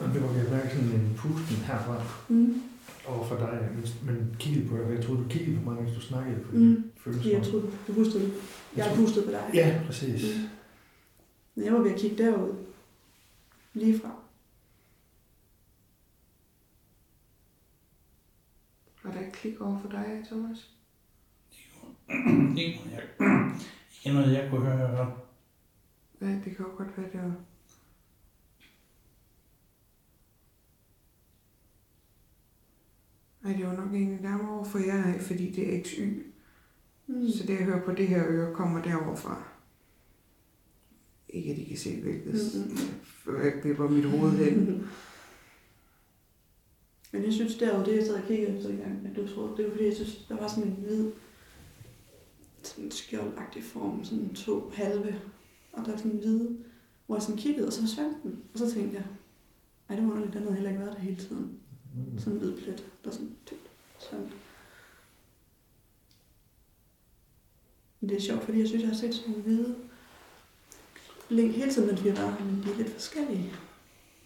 Og det var, jeg mærke sådan en pusten herfra Mm. over for dig, men, men kiggede på dig. Jeg troede, du kiggede på mig, mens du snakkede. Fordi Mm. det føltes Fordi jeg troede, du pustede. Jeg pustede på dig. Ja, præcis. Mm. Men jeg var ved at kigge derud. Lige fra. Var der et klik over for dig, Thomas? Det er ikke noget, jeg, ikke noget, jeg kunne høre. Ja, det kan jo godt være, det var... Ej, det var nok egentlig nærmere over for jer, fordi det er XY. Mm. Så det, jeg hører på det her øre, kommer derover fra. Ikke, at I kan se, hvilket Mm-mm. jeg vipper mit hoved hen. Men jeg synes derude, det jeg sad og kiggede efter gang, at du troede, det var fordi, jeg synes, der var sådan en hvid, sådan en skjoldagtig form, sådan to halve, og der var sådan en hvid, hvor jeg sådan kiggede, og så forsvandt den. Og så tænkte jeg, ej, det var underligt, den havde heller ikke været der hele tiden. Mm. Sådan en hvid plet, der sådan tykt forsvandt. Men det er sjovt, fordi jeg synes, jeg har set sådan nogle hvide hele tiden, mens vi har været her, men de er lidt forskellige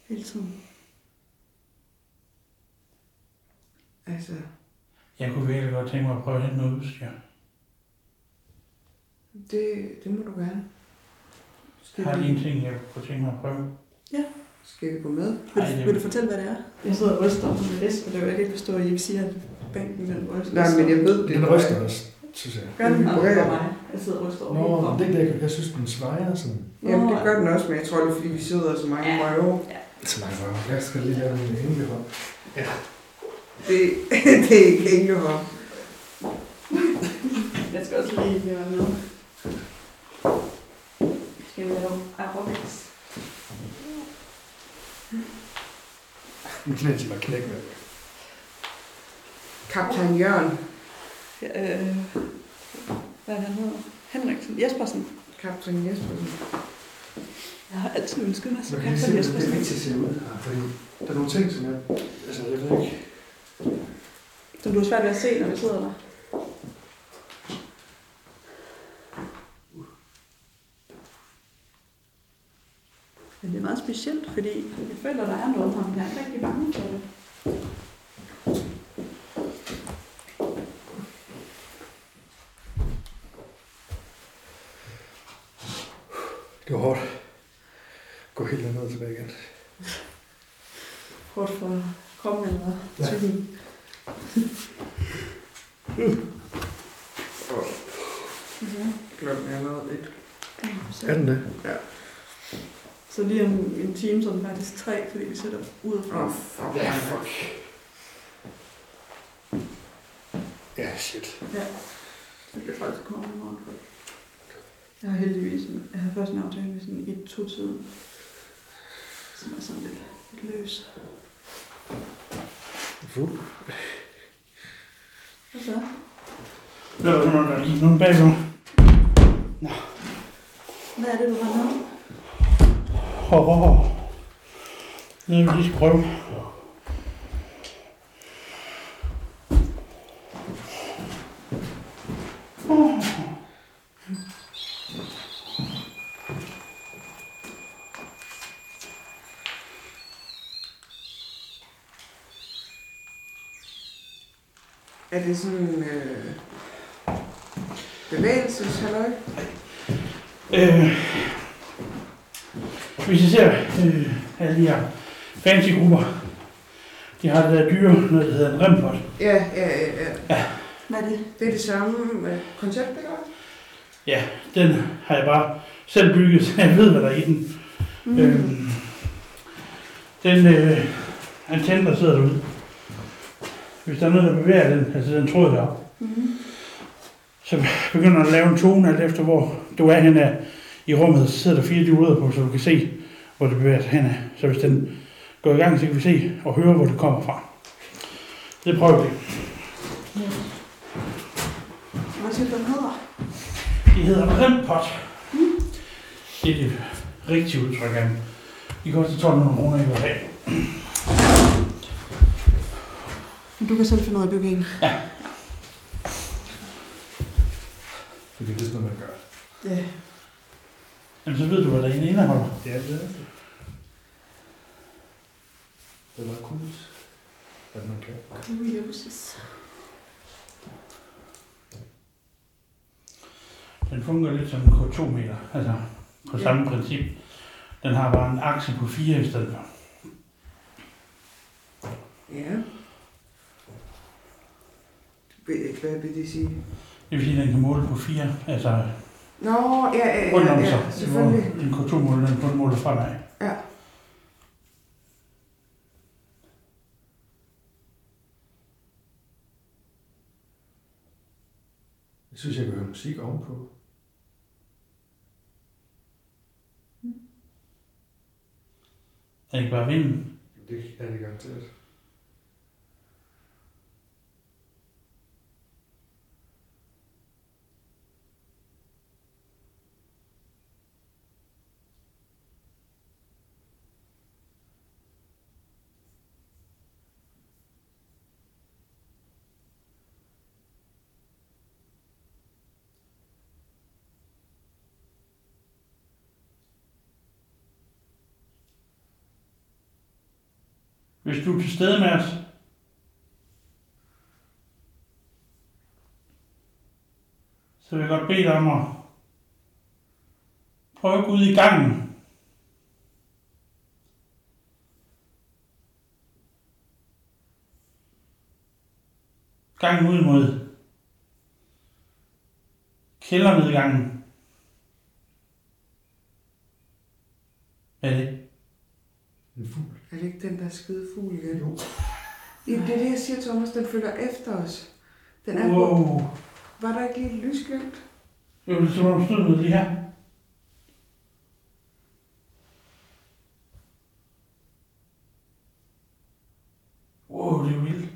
hele tiden. Altså, Jeg kunne virkelig godt tænke mig at prøve at hente noget udstyr. det, det må du gerne. Skal Har I en ting, jeg kunne tænke mig at prøve? skal vi gå med? Vil, Ej, vil du fortælle, hvad det er? Jeg sidder og ryster om en liste, og det er jo jeg kan ikke forstå, at I ikke siger, at bænken den ryster. Nej, men jeg ved det. Den ryster også, synes jeg. Gør den Den vibrerer. for mig. Jeg sidder og ryster over Nå, men det er ikke det, jeg synes, den svejer sådan. Jamen, det gør den også, men jeg tror, det er, fordi vi sidder så mange Ja. røve. Så mange røv. Jeg skal lige lave en hængehold. Det, det er ikke hængehår. Jeg skal også lige være med. Skal vi lave aerobics? Min knæ til at knække med. Kaptajn Jørgen. Øh, hvad er det, han hedder? Henriksen. Jespersen. Kaptajn Jespersen. Jeg har altid ønsket mig som kaptajn hvordan det er Jespersen. vigtigt at se ud her, fordi der er nogle ting, som jeg... Altså, jeg ved ikke... Som du har svært ved at se, når vi sidder der. Men det er meget specielt, fordi jeg føler, der er noget her, men jeg er ikke rigtig bange for det. Det var hårdt. Gå helt ned og tilbage igen. Hårdt for kroppen eller Ja. psyken. Ja. Klokken er noget lidt. Så, Er den det? så lige om en time, så er den faktisk tre, fordi vi sætter ud fra. oh, fuck. Ja, fuck. Ja, shit. Ja. Så det er faktisk kommet i morgen. Jeg har heldigvis, en- jeg har først en aftale med sådan et to tiden. Som er sådan lidt, lidt løs. Fuld. Hvad så? Der var nogen, der lige nogen bagved. Hvad er det, du har med? Åh. Det vil vi lige prøve. Er det sådan øh, bevægelseshalløj? Øh, hvis I ser øh, alle de her fancy grupper, de har det der dyre, noget der hedder en rempot. Ja, ja, ja, ja. Hvad er det? Det er det samme øh, koncept, ikke? Ja, den har jeg bare selv bygget, så jeg ved, hvad der er i den. Mm. Øhm, den øh, antenne, der sidder derude, hvis der er noget, der bevæger den, altså den tråd deroppe, Mm. så begynder den at lave en tone alt efter, hvor du er henne i rummet, så sidder der fire dioder på, så du kan se, hvor det bevæger sig hen. Så hvis den går i gang, så kan vi se og høre, hvor det kommer fra. Det prøver vi. Hvad siger du, den hedder? De hedder rempot. Det er det rigtige udtryk af dem. De koster 1200 kroner i USA. Men Du kan selv finde ud af at bygge en. Fordi det er sådan noget, man gør. Ja. Jamen, så ved du, hvad der inde indeholder. Ja, det er det. Det er meget cool, at man kan. Kuriosis. Den fungerer lidt som en K2-meter, altså på samme princip. Den har bare en akse på 4 i stedet for. Ja. Ved ikke, hvad vil det sige? Det vil sige, at den kan måle på 4, altså Nå, ja, ja, ja, ja, sig. selvfølgelig. En K2-måler, den kun måler fremad. Ja. Jeg synes, jeg kan høre musik ovenpå. Er det ikke bare vinden? Det er det garanteret. Hvis du er til stede med os, så vil jeg godt bede dig om at prøve at gå ud i gangen. Gangen ud mod kældernedgangen. Hvad er det? En fugl. Er det ikke den der skide fugl igen? Jo. Ja, det er det, jeg siger, Thomas. Den følger efter os. Den er. Wow. Var der ikke lige et lysglimt? Jo, det står der stod noget lige her. Wow, det er vildt.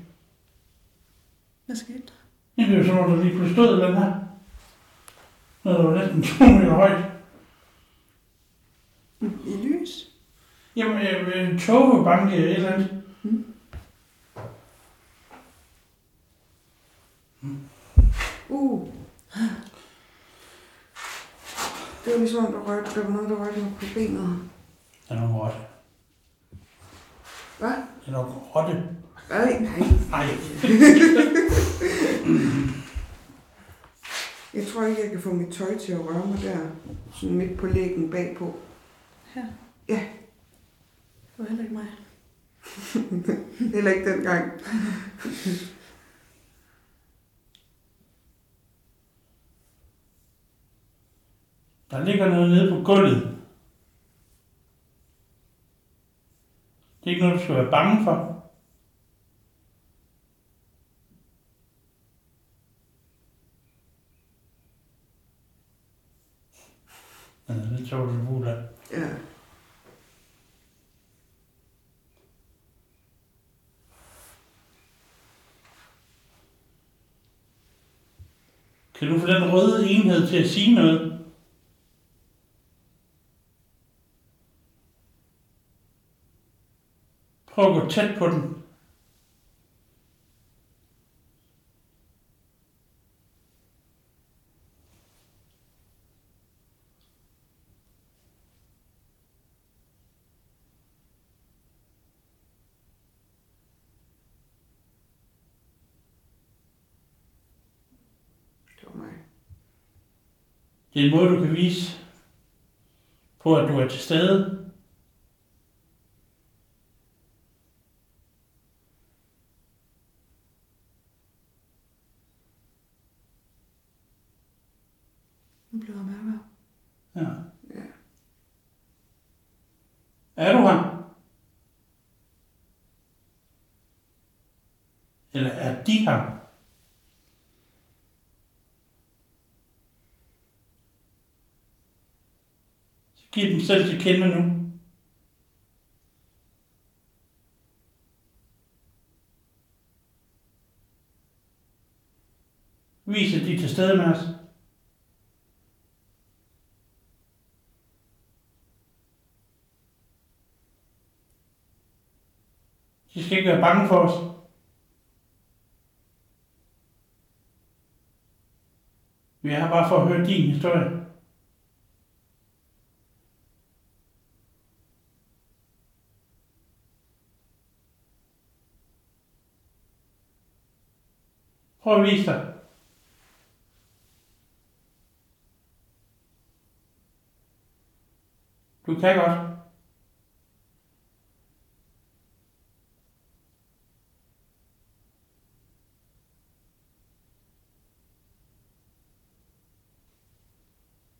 Hvad skete der? Jamen, det er jo sådan, at der lige pludselig stod den her. Der var næsten to meter højt. I lys? Jamen, øh, en togbank eller et eller andet. Uh. Det var ligesom, om der, rørte, der var noget, der rørte mig på benet. Det er nok rotte. Hvad? Det er nok rotte. Nej, nej. Nej. Jeg tror ikke, jeg kan få mit tøj til at røre mig der. Sådan midt på lægen bagpå. Her? Ja. Var heller ikke mig. Heller ikke dengang. Der ligger noget nede på gulvet. Det er ikke noget, du skal være bange for. Ja, det tror du, du. Ja. Kan du få den røde enhed til at sige noget? Prøv at gå tæt på den. Det er en måde, du kan vise på, at du er til stede. Nu bliver jeg mærkere. Ja. Ja. Er du her? Eller er de her? Så giv dem selv til kende nu. Vis, at de er til stede med os. De skal ikke være bange for os. Vi er her bare for at høre din historie. Prøv at vise dig. Du kan godt.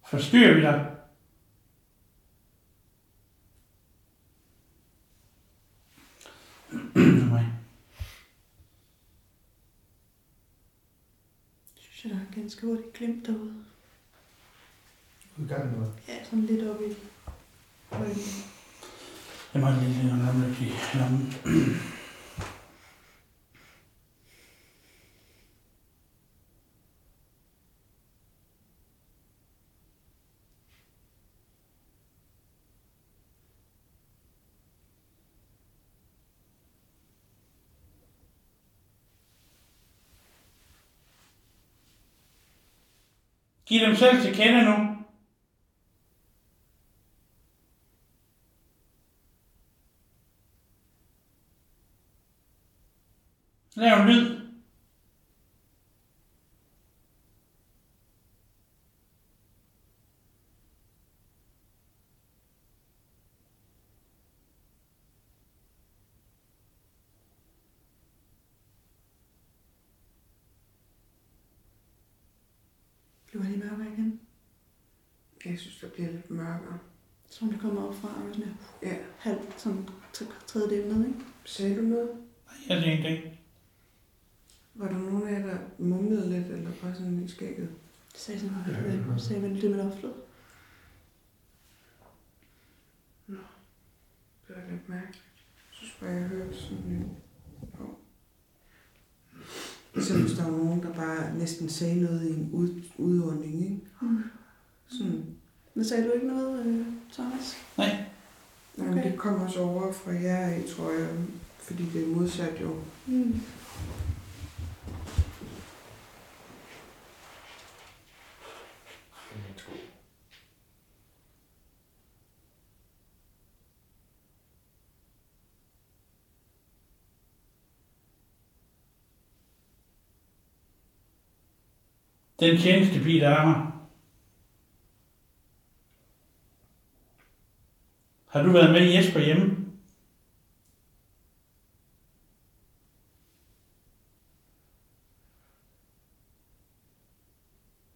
Forstyrrer vi dig? Nej. Synes jeg, der er ganske hurtigt glemt derude. Udgangen eller? Ja, sådan lidt oppe i ryggen. Jeg må lige længere nærmere i lommen. Giv dem selv til kende nu. Lav en lyd. Jeg lige mørkere igen. Jeg synes, der bliver lidt mørkere. Som det kommer op fra, og sådan her Ja. halv, sådan tre- tredjedel ned, ikke? Sagde du noget? Jeg siger ingenting. Var der nogen af jer, der mumlede lidt, eller bare sådan i skægget? Det sagde sådan, Jeg hørte at noget. jeg sagde vel det med loftet. Det var lidt mærkeligt. Jeg synes bare, jeg hørte sådan en... Oh. Ligesom hvis der var nogen, der bare næsten sagde noget i en ud, udånding, ikke? Mm. Sådan. Men sagde du ikke noget, øh, Thomas? Nej. Okay. Okay. det kommer også over fra jer tror jeg. Fordi det er modsat jo. Mm. Den tjenestepige, der er her. Har du været med Jesper hjemme?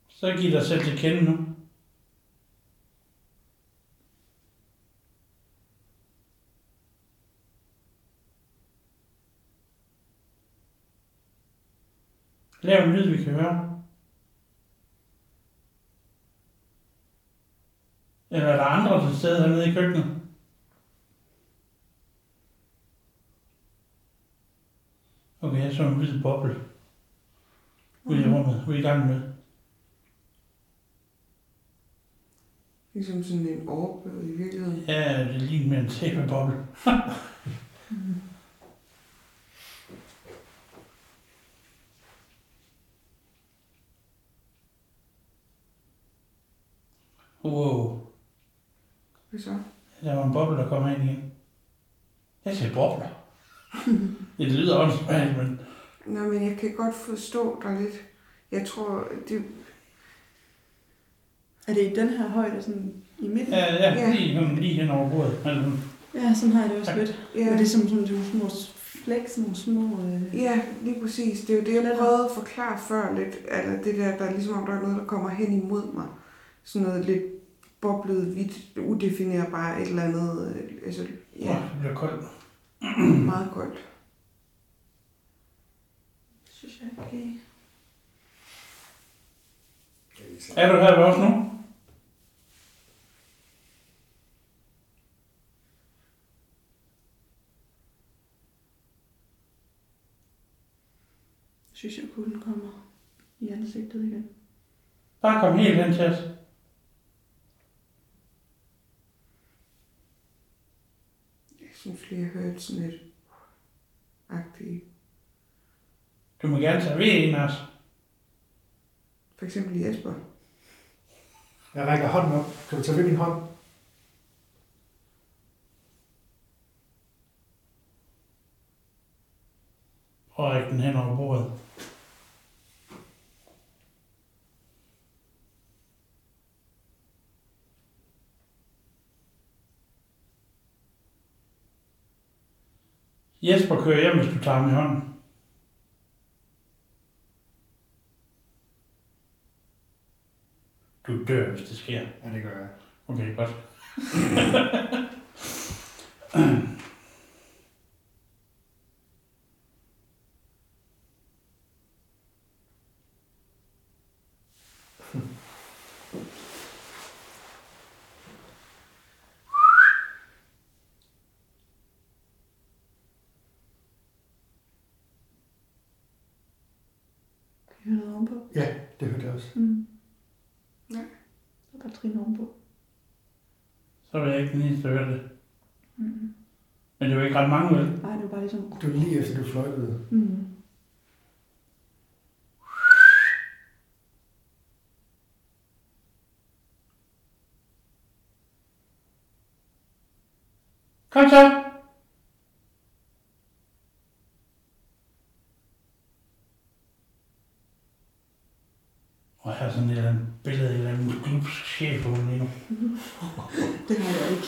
Så giv dig selv til kende nu. Lav en lyd, vi kan høre. stede hernede i køkkenet. Og vi er sådan en lille boble ude i mhm. rummet, vi er i gang med. Ligesom sådan en orbe i virkeligheden. Ja, det er lige med en tv-boble. Mhm. Hvad så? Der var en boble, der kom ind igen. Jeg siger bobler. det lyder også men... Nå, men jeg kan godt forstå dig lidt. Jeg tror, det... Er det i den her højde, sådan i midten? Ja, ja, Ja. lige, sådan lige hen over bordet. mellem- Ja, sådan har jeg det også lidt. Ja, Men det er som sådan nogle små flæk, sådan nogle små... Øh... ja, lige præcis. Det er jo det, jeg prøvede at forklare før lidt. Eller det der, der er ligesom om, der er noget, der kommer hen imod mig. Sådan noget lidt boblet, hvidt, udefinerbart, et eller andet. øh, Altså, Ja, ja, det bliver koldt. meget koldt. Synes jeg okay. Er du her ved os nu? Synes jeg kulden kommer i ansigtet igen. Bare kom helt hen til os. Lige, jeg hørte sådan et agtigt. Du må gerne tage ved en os. For eksempel Jesper. Jeg rækker hånden op. Kan du tage ved min hånd? Og række den hen over bordet. Jesper kører hjem, hvis du tager ham i hånden. Du dør, hvis det sker. Ja, det gør jeg. Okay, godt. Kan I høre noget ovenpå? Ja, det hørte jeg også. Mm. Ja. Der er bare trin ovenpå. Så vil jeg ikke den eneste, der høre det. Mm. Men det var ikke ret mange, vel? Nej, det var bare ligesom... Det var lige efter, du fløjtede. Mm. Kom så! Og jeg har sådan et eller andet billede af en eller anden glupsk chef lige nu. Det har jeg ikke.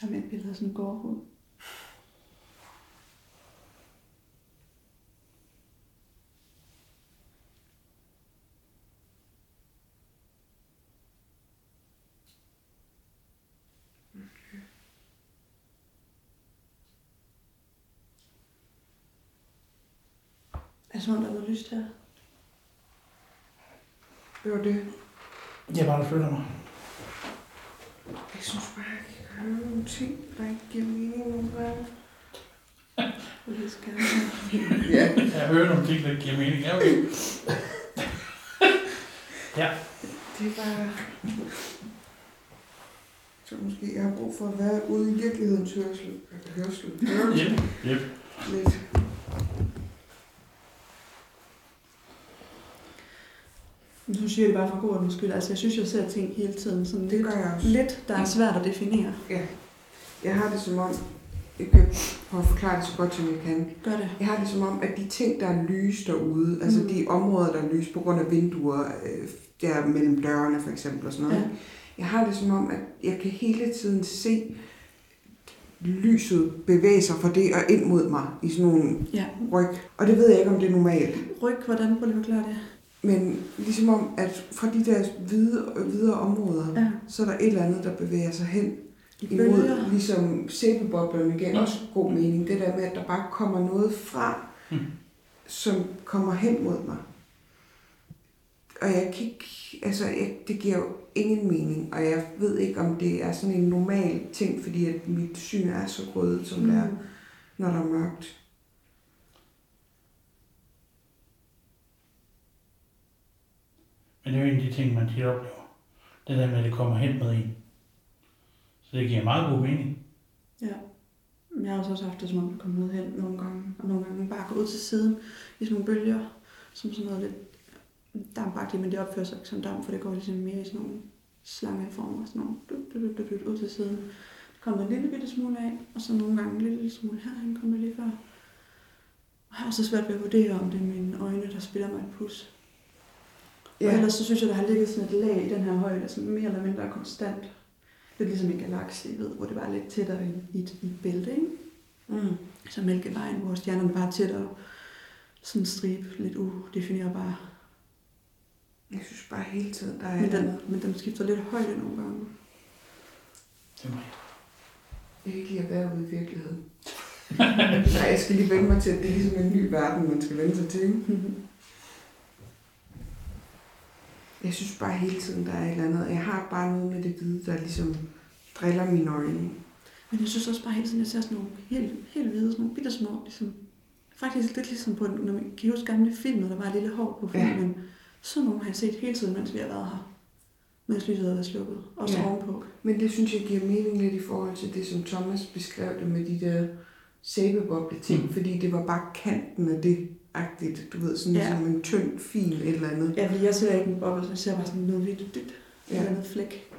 Jeg har med et billede af sådan en gårdhund. Som om, der er noget lyst her? Det var det. Er bare, følger mig. Jeg synes bare, jeg kan høre nogle ting, der ikke giver mening nogle gange. Og det skal jeg. Ja. Jeg hører nogle ting, der ikke giver mening. Ja, okay. Det er bare... Så måske jeg har brug for at være ude i virkelighedens hørsel. Hørsel. Hørsel. Yep, yep. Lidt. Nu siger jeg det bare for god ordens skyld. Altså, jeg synes, jeg ser ting hele tiden. Sådan Det lidt, gør jeg også. lidt, der er svært at definere. Jeg har det som om... Jeg kan prøve at forklare det så godt, som jeg kan. Gør det. Jeg har det som om, at de ting, der er lys derude, mm. altså Mm. de områder, der er lys på grund af vinduer, øh, der mellem dørene for eksempel og sådan noget. Ja. Ja. Jeg har det som om, at jeg kan hele tiden se lyset bevæge sig fra det og ind mod mig i sådan nogle Ja. ryg. Og det ved jeg ikke, om det er normalt. Ryg, hvordan? Prøv lige at forklare det. Men ligesom om, at fra de der hvide, hvide områder, ja. Så er der et eller andet, der bevæger sig hen I imod, bølger. ligesom sæbeboblerne igen, Ja. også god mening. Det der med, at der bare kommer noget fra, Mm. som kommer hen mod mig. Og jeg kan ikke, altså jeg, det giver jo ingen mening, og jeg ved ikke, om det er sådan en normal ting, fordi at mit syn er så rødt, som mm. det er, når der er mørkt. Men det er jo en af de ting, man tit oplever. Det der med, at det kommer hen med en. Så det giver meget god mening. Ja. Jeg har også haft det, som om der kom noget hen nogle gange, og nogle gange bare gå ud til siden i sådan nogle bølger, som sådan noget lidt dampagtigt, men det opfører sig ikke som damp, for det går ligesom mere i sådan nogle slangeformer, sådan nogle du, du, du, du, du, ud til siden. Kommer en lille bitte smule af, og så nogle gange en lille, lille smule herhen kommer lige før. Og jeg har også svært ved at vurdere, om det er mine øjne, der spiller mig et pus. Ja. Og ellers så synes jeg, der har ligget sådan et lag i den her højde, som mere eller mindre er konstant. Lidt ligesom en galakse, ved, hvor det var lidt tættere i, i, et, i et bælte, ikke? Mm. Så Mælkevejen, hvor stjernerne bare er tættere. Sådan en stribe, lidt udefinerbar. Jeg synes bare hele tiden, der er Men den, men den skifter lidt højde nogle gange. Det er mig. Jeg kan ikke lide at være ude i virkeligheden. Nej, jeg skal lige vende mig til, at det er ligesom en ny verden, man skal vende sig til. ikke? Jeg synes bare hele tiden, der er et eller andet. Jeg har bare noget med det hvide, der ligesom driller mine øjne. Men jeg synes også bare hele tiden, jeg ser sådan nogle helt, helt hvide, sådan nogle bitte små, ligesom, faktisk lidt ligesom på, når man kan huske gamle film, når der var et lille hår på Ja. filmen. Sådan nogle har jeg set hele tiden, mens vi har været her. Mens lyset har været slukket. Også Ja. ja. ovenpå. Men det synes jeg giver mening lidt i forhold til det, som Thomas beskrev det med de der sæbeboble ting, Mm. fordi det var bare kanten af det agtigt, du ved, sådan Ja. som en tynd, fin et eller andet. Ja, fordi jeg ser ikke en boble, så jeg ser bare sådan noget hvidt dyt. Ja. Eller noget flæk.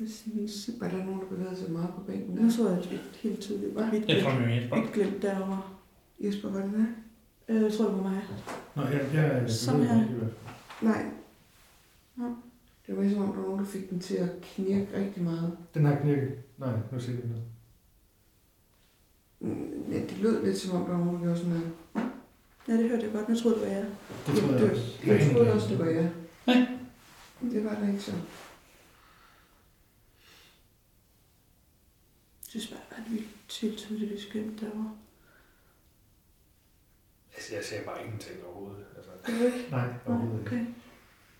Er sådan- Var der nogen, der bevægede sig meget på bænken Nu så jeg et, helt tydeligt Hvad? hvidt Jeg tror, glimt, er et glimt derovre. Jesper, var det der? Øh, Jeg tror, det var mig. Nå, jeg, jeg, jeg, Sådan jeg, her. jeg, jeg, Nej. Nå. Det var som om, der var nogen, der fik den til at knirke rigtig meget. Den har knirket. Nej, nu ser jeg noget. Mm, Ja, det lød lidt som om, der var nogen, der gjorde sådan noget. Ja, det hørte jeg godt. Nu troede det var jeg. Det tror jeg det, også. Jeg troede også, det var jeg. Ja. Det var der ikke så. Jeg synes bare, at vi tydeligt lyst glimt derovre. Altså, jeg ser bare ingenting overhovedet. Altså, Det nej, Nej, overhovedet ikke. okay.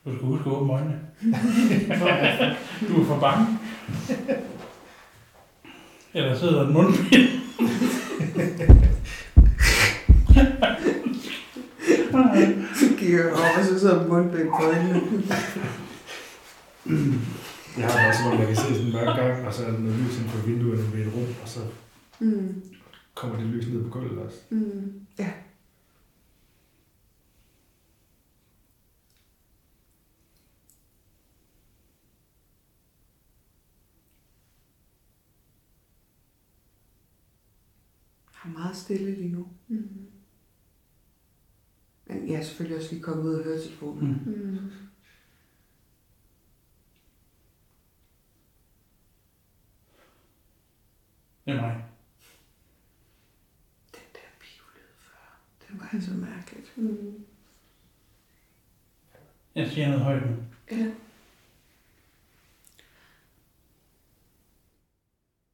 Du skal huske at åbne øjnene. du er for bange. Eller sidder der en mundbind. Så kigger jeg over, og så sidder mundbind på øjnene. Jeg har det også, om jeg kan se sådan en mørk gang, og så er der noget lys ind på vinduerne ved et rum, og så Mm. kommer det lys ned på gulvet også. Mm. Jeg er meget stille lige nu. Mm. Men jeg er selvfølgelig også lige kommet ud af høretelefonen. Mm. Mm. Det er mig. Den der pivlyd før, den var altså mærkeligt. Mm. Jeg siger noget højt nu. Ja.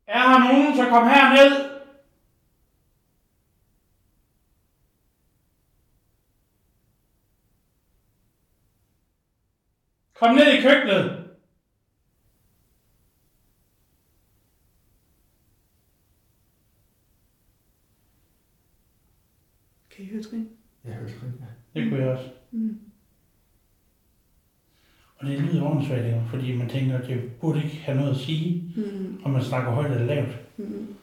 Er her nogen, så kom herned. Kom ned i køkkenet. Kan I høre trin? Jeg hørte det. Ja. Det kunne jeg også. Mm. Og det lyder åndssvagt, jo, fordi man tænker, at det burde ikke have noget at sige, Mm. om man snakker højt eller lavt. Mm.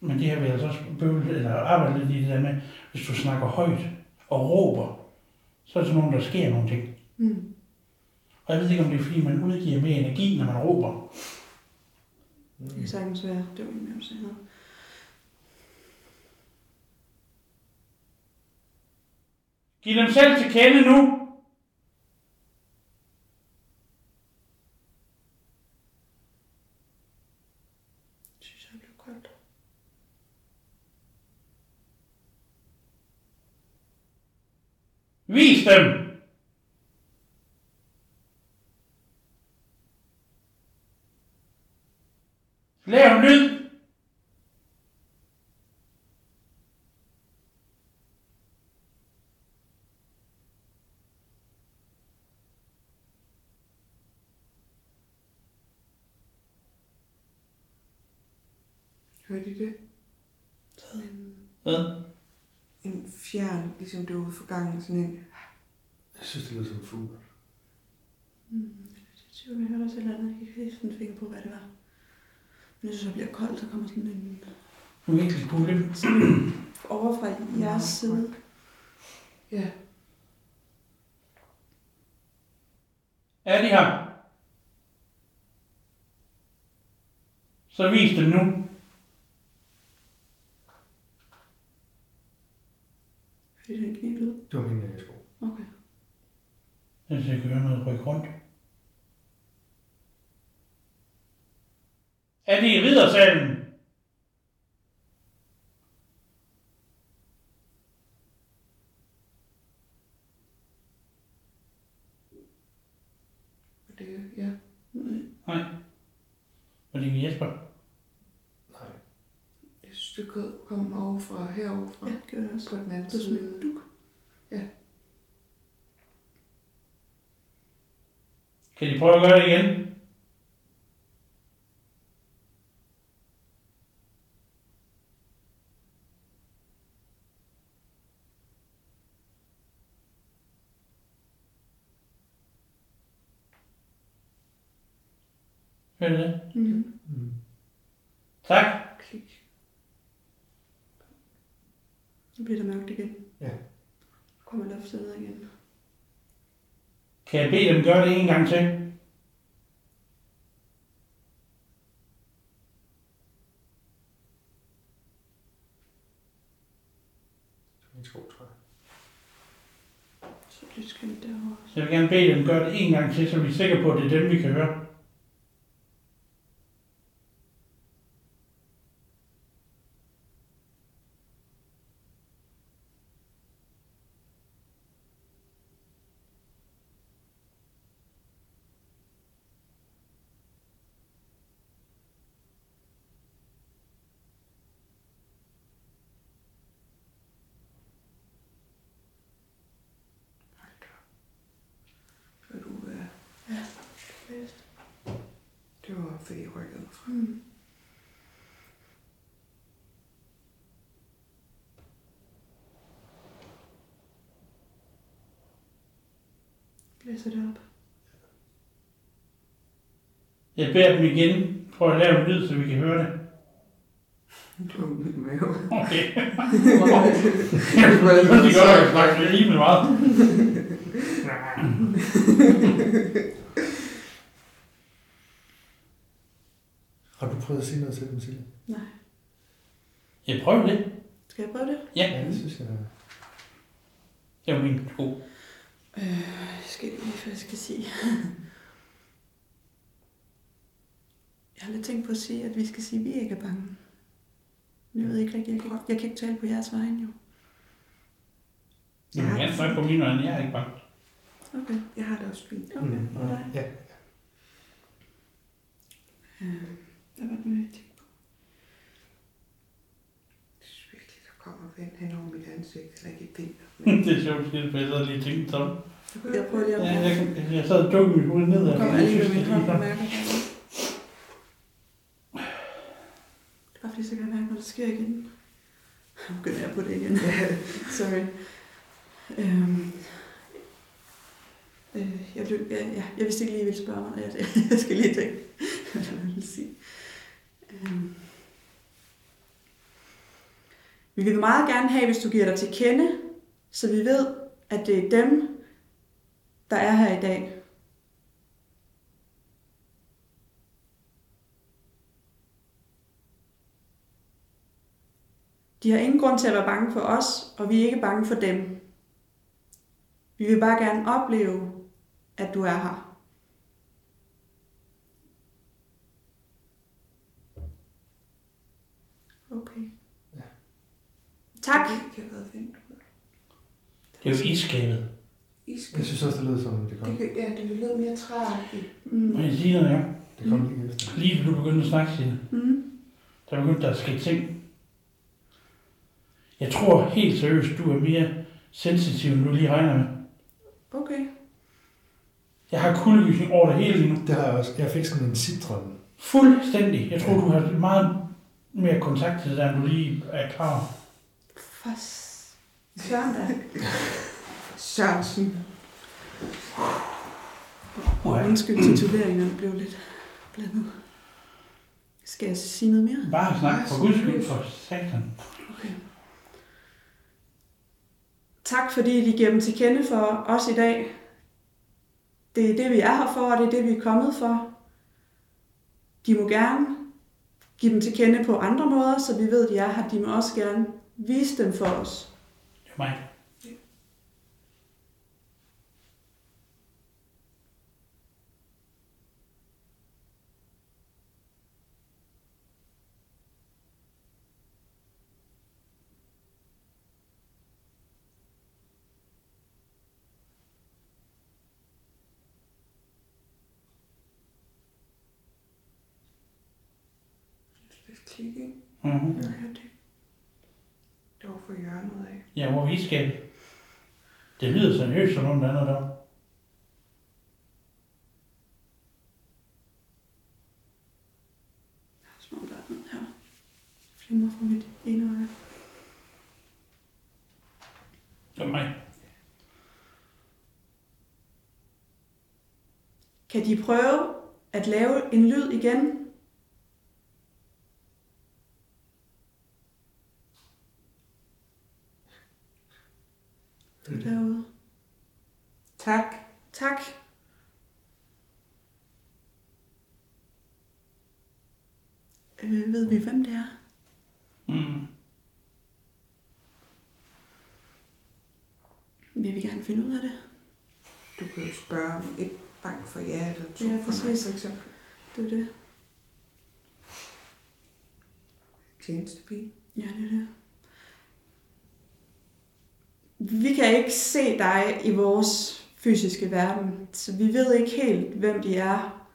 Men det her vil jeg altså også bøvle, eller arbejde lidt i det der med, hvis du snakker højt og råber, så er det som om, der sker nogle ting. Mm. Og jeg ved ikke, om det er, fordi man udgiver mere energi, når man råber. Det kan sagtens være. Det var mere, jeg havde. Giv dem selv til kende nu. Vis dem. Lav lyd. Hørte I det? Mm. Hvad? En fjern, ligesom det var ude for gangen, sådan en... Jeg synes, det lyder som en fugl. Mm. Se, om jeg hørte også et eller andet. Jeg kan ikke sådan finde på, hvad det var. Jeg synes, det bliver koldt. Der kommer sådan en En virkelig kugle. sådan en over fra jeres side. Ja. Er de her? Så vis dem nu. Fordi det er en knivlyd. Det var min øh, sko. Okay. Jeg skal høre noget rykke rundt. Er det i riddersalen? Det, ja. Nej. Var det ikke Jesper? Nej. Jeg synes, det kom- kom over fra. Ja, det gør det også. På den anden Det sådan en side. duk. Kan de prøve at gøre det igen? Hør du det? Mm. Mm. Tak. Klik. Nu bliver det mørkt igen. Ja. Nu kommer loftet ned igen. Kan jeg bede dem gøre det en gang til? Det det. Så jeg vil gerne bede dem gøre det en gang til, så vi er sikre på, at det er dem, vi kan høre. Vil du være... Bedst. Det var fordi jeg rykkede mig fra. Mm. Læser det op. Jeg beder dem igen. Prøv at lave en lyd, så vi kan høre det. Okay. Det gør jeg faktisk rimelig meget. Har du prøvet at sige noget til dem, Silje? Nej. Jeg prøver det. Skal jeg prøve det? Ja, det synes jeg. det var min sko. Øh, jeg skal lige hvad jeg skal sige. Jeg har lidt tænkt på at sige, at vi skal sige, at vi ikke er bange. Men jeg ved ikke rigtigt, jeg kan, jeg kan ikke tale på jeres vegne jo. Jeg vil gerne snakke på mine øjne. Jeg er ikke bange. Okay. Jeg har det også fint. Okay, Mm. og dig? Ja. Øh, hvad var det nu, jeg tænkte på? Jeg synes virkelig, der kommer vand hen over mit ansigt. Eller ikke vind. det er sjovt, fordi jeg havde lige tænkt sådan. Jeg prøver lige at Ja, jeg, kan- jeg sad og dukkede mit hoved ned. Kommer jeg lige med min det er hånd på sådan. mærket. Det er bare fordi, så kan jeg mærke, når det sker igen. Nu begynder jeg på det igen. Sorry. Øhm, øh, jeg, blev, ja, ja, jeg vidste ikke lige, at I ville spørge mig. Jeg, jeg skal lige tænke, hvad jeg ville sige. Øhm. Vi vil meget gerne have, hvis du giver dig til kende, så vi ved, at det er dem, der er her i dag. De har ingen grund til at være bange for os, og vi er ikke bange for dem. Vi vil bare gerne opleve, at du er her. Okay. Ja. Tak. Det kan fint. Det er jo iskabet. Isk. Jeg synes også, det lød som, det kom. Det, kan, ja, det lød mere træagtigt. Mm. jeg sige noget, ja? Det kom lige efter. Lige du begyndte at snakke, Signe, Mm. der begyndte der at ske ting. Jeg tror helt seriøst, du er mere sensitiv, end du lige regner med. Okay. Jeg har kuldegysning over det hele lige nu. Det har jeg også. Jeg fik sådan en citron. Fuldstændig. Jeg tror, du har meget mere kontakt til det, der, end du lige er klar over. For Søren da. Sørensen. Ja. undskyld, tituleringerne blev lidt blandet. Skal jeg sige noget mere? Bare snak for guds skyld for satan. Okay. Tak fordi I giver dem til kende for os i dag. Det er det, vi er her for, og det er det, vi er kommet for. De må gerne give dem til kende på andre måder, så vi ved, at de er her. De må også gerne vise dem for os. Det er mig. Det er klik, ikke? Mm-hmm. Det. Det for hjørnet af. Ja, hvor vi skal. Det lyder seriøst som om der er noget der. Som om der er noget her. Flimmer fra mit ene øje. Det er mig. Kan de prøve at lave en lyd igen? Du er derude. Tak. Tak. Øh, ved vi, hvem det er? Mm. Vil vi gerne finde ud af det? Du kan jo spørge om et bank for ja eller to Ja, for nej, præcis. for eksempel. Det er det. Tjenestepige. Ja, det er det. Vi kan ikke se dig i vores fysiske verden, så vi ved ikke helt, hvem de er.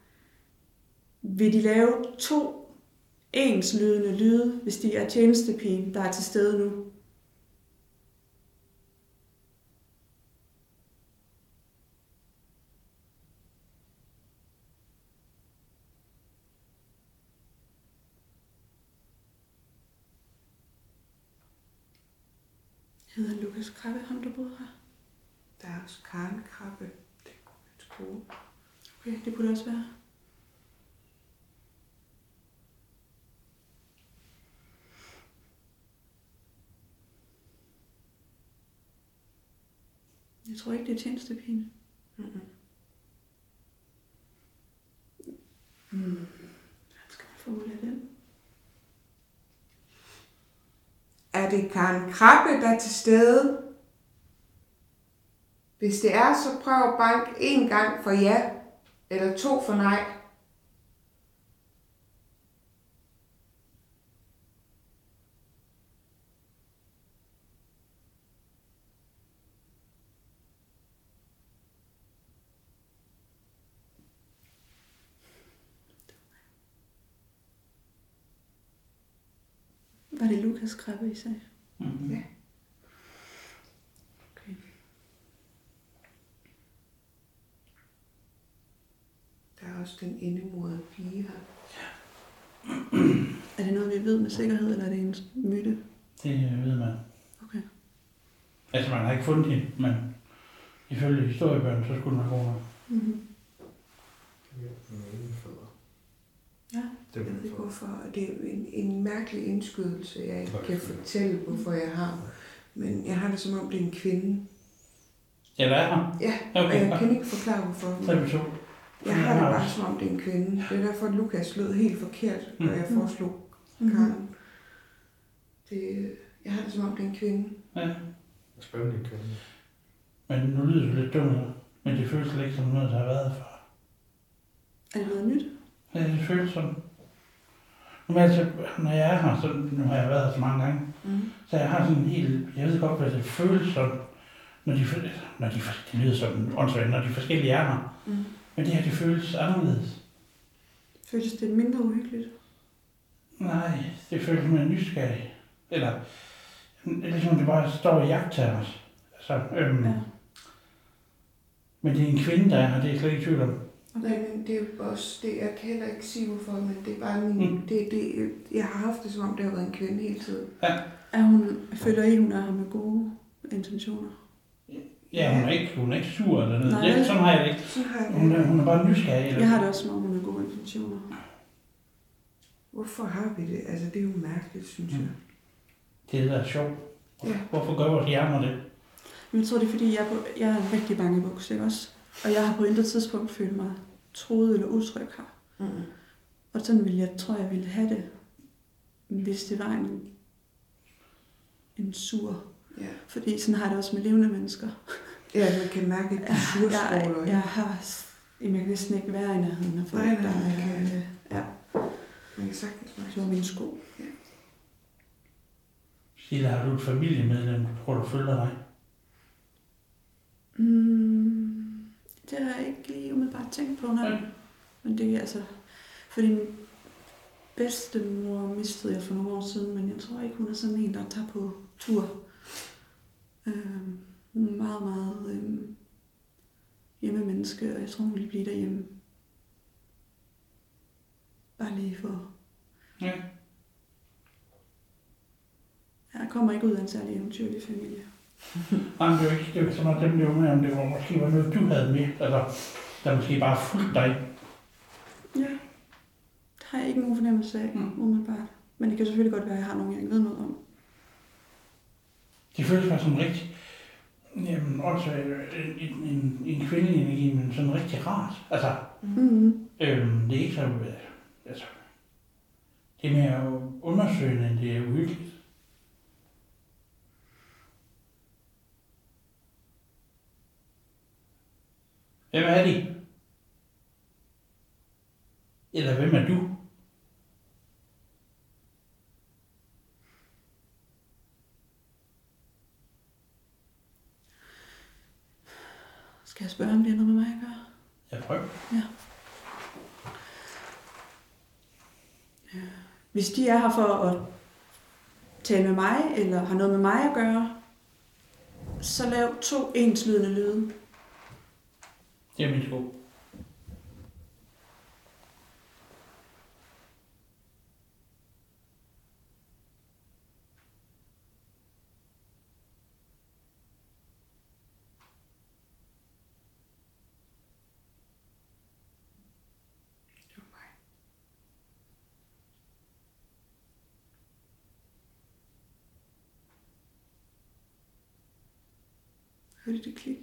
Vil de lave to enslydende lyde, hvis de er tjenestepigen, der er til stede nu? Hedder Lukas Krabbe, ham der boede her? Der er også Karen Krabbe. Det man tro. Okay, det kunne det også være. Jeg tror ikke, det er tjenestepigen. Mm-mm. Hmm. Skal man af den? Er det Karen Krabbe, der er til stede? Hvis det er, så prøv at bank en gang for ja, eller to for nej. Var det Lukas Krabbe, I sagde? Mm-hmm. Ja. Okay. Der er også den indemodede pige her. Er det noget, vi ved med sikkerhed, eller er det en myte? Det ved man. Okay. Altså, man har ikke fundet hende, men ifølge historiebøgerne, så skulle den god nok. Mm-hmm. Ja. Det er Jeg ved ikke hvorfor. Det er en, en mærkelig indskydelse, jeg ikke kan fortælle, hvorfor jeg har. Men jeg har det som om, det er en kvinde. Ja, der er ham. Ja, og Okay, jeg kan ikke forklare, hvorfor. så er. Jeg har det bare som om, det er en kvinde. Det er derfor, at Lukas lød helt forkert, når jeg Mhm. foreslog Mm-hmm. Karen. Det, jeg har det som om, det er en kvinde. Ja. Din kvinde. Men nu lyder det lidt dumt, men det føles ikke som noget, der har været før. Er det noget nyt? Ja, det føles sådan. Nu, altså, når jeg er her, så nu har jeg været her så mange gange, Mm. så jeg har sådan en helt, jeg ved godt, hvad det føles sådan, når de, når de, det lyder sådan åndssvagt, når de forskellige er her. Mm. Men det her, det føles anderledes. Føles det mindre uhyggeligt? Nej, det føles som en nysgerrig. Eller, er ligesom, det bare står og jagter os. Altså, øhm, Ja. ja. Men det er en kvinde, der er her, det er slet ikke tvivl om. Men det er jo også, det, jeg kan heller ikke sige hvorfor, men det er bare min, Mm. det, det, jeg har haft det som om, det har været en kvinde hele tiden. Er hun, føler I, hun er her med gode intentioner? Ja, hun er ikke, hun er ikke sur eller noget. Nej. Det, sådan har jeg det ikke. Sådan har jeg Hun er, hun er bare nysgerrig. Eller? Jeg har det også, som om hun har gode intentioner. Hvorfor har vi det? Altså, det er jo mærkeligt, synes jeg. Det er er sjovt. Ja. Hvorfor gør vores hjerner det? Men jeg tror, det er fordi, jeg er, på, jeg er en rigtig bange buks, ikke også? Og jeg har på intet tidspunkt følt mig troet eller utryg her. Mm. Og sådan ville jeg, tror jeg, ville have det, hvis det var en, en sur. Ja. Fordi sådan har jeg det også med levende mennesker. ja, man kan mærke, at de Jeg, surstråler. jeg, jeg har... Jamen, jeg kan næsten ikke være i nærheden af folk, Nej, nej, der er... kan- øh, Ja, Man kan sagtens mærke det var mine sko. Silla, har du et familiemedlem, tror du følger dig? Mm, det har jeg ikke lige umiddelbart tænkt på, nej. Nej. Men det er altså... Fordi min bedstemor mistede jeg for nogle år siden, men jeg tror ikke, hun er sådan en, der tager på tur. Er meget, meget øhm, hjemmemenneske, og jeg tror, hun vil blive derhjemme. Bare lige for... Ja. Jeg kommer ikke ud af en særlig eventyrlig familie. Nej, men det er jo ikke det er så meget dem, det var med, om det var måske var noget, du havde med, eller der måske bare fulgte dig. Ja, det har jeg ikke nogen fornemmelse af, mm. umiddelbart. Men det kan selvfølgelig godt være, at jeg har nogen, jeg ikke ved noget om. Det føles bare som rigtig, jamen også øh, en, en, en kvindelig energi, men sådan rigtig rart. Altså, Mm. øhm, det er ikke så, øh, altså, det er mere undersøgende, end det er uhyggeligt. Hvem er de? Eller hvem er du? Skal jeg spørge, om det har noget med mig at gøre? Jeg prøver. Hvis de er her for at tale med mig, eller har noget med mig at gøre, så lav to enslydende lyde. Det er min sko. Hørte det klik?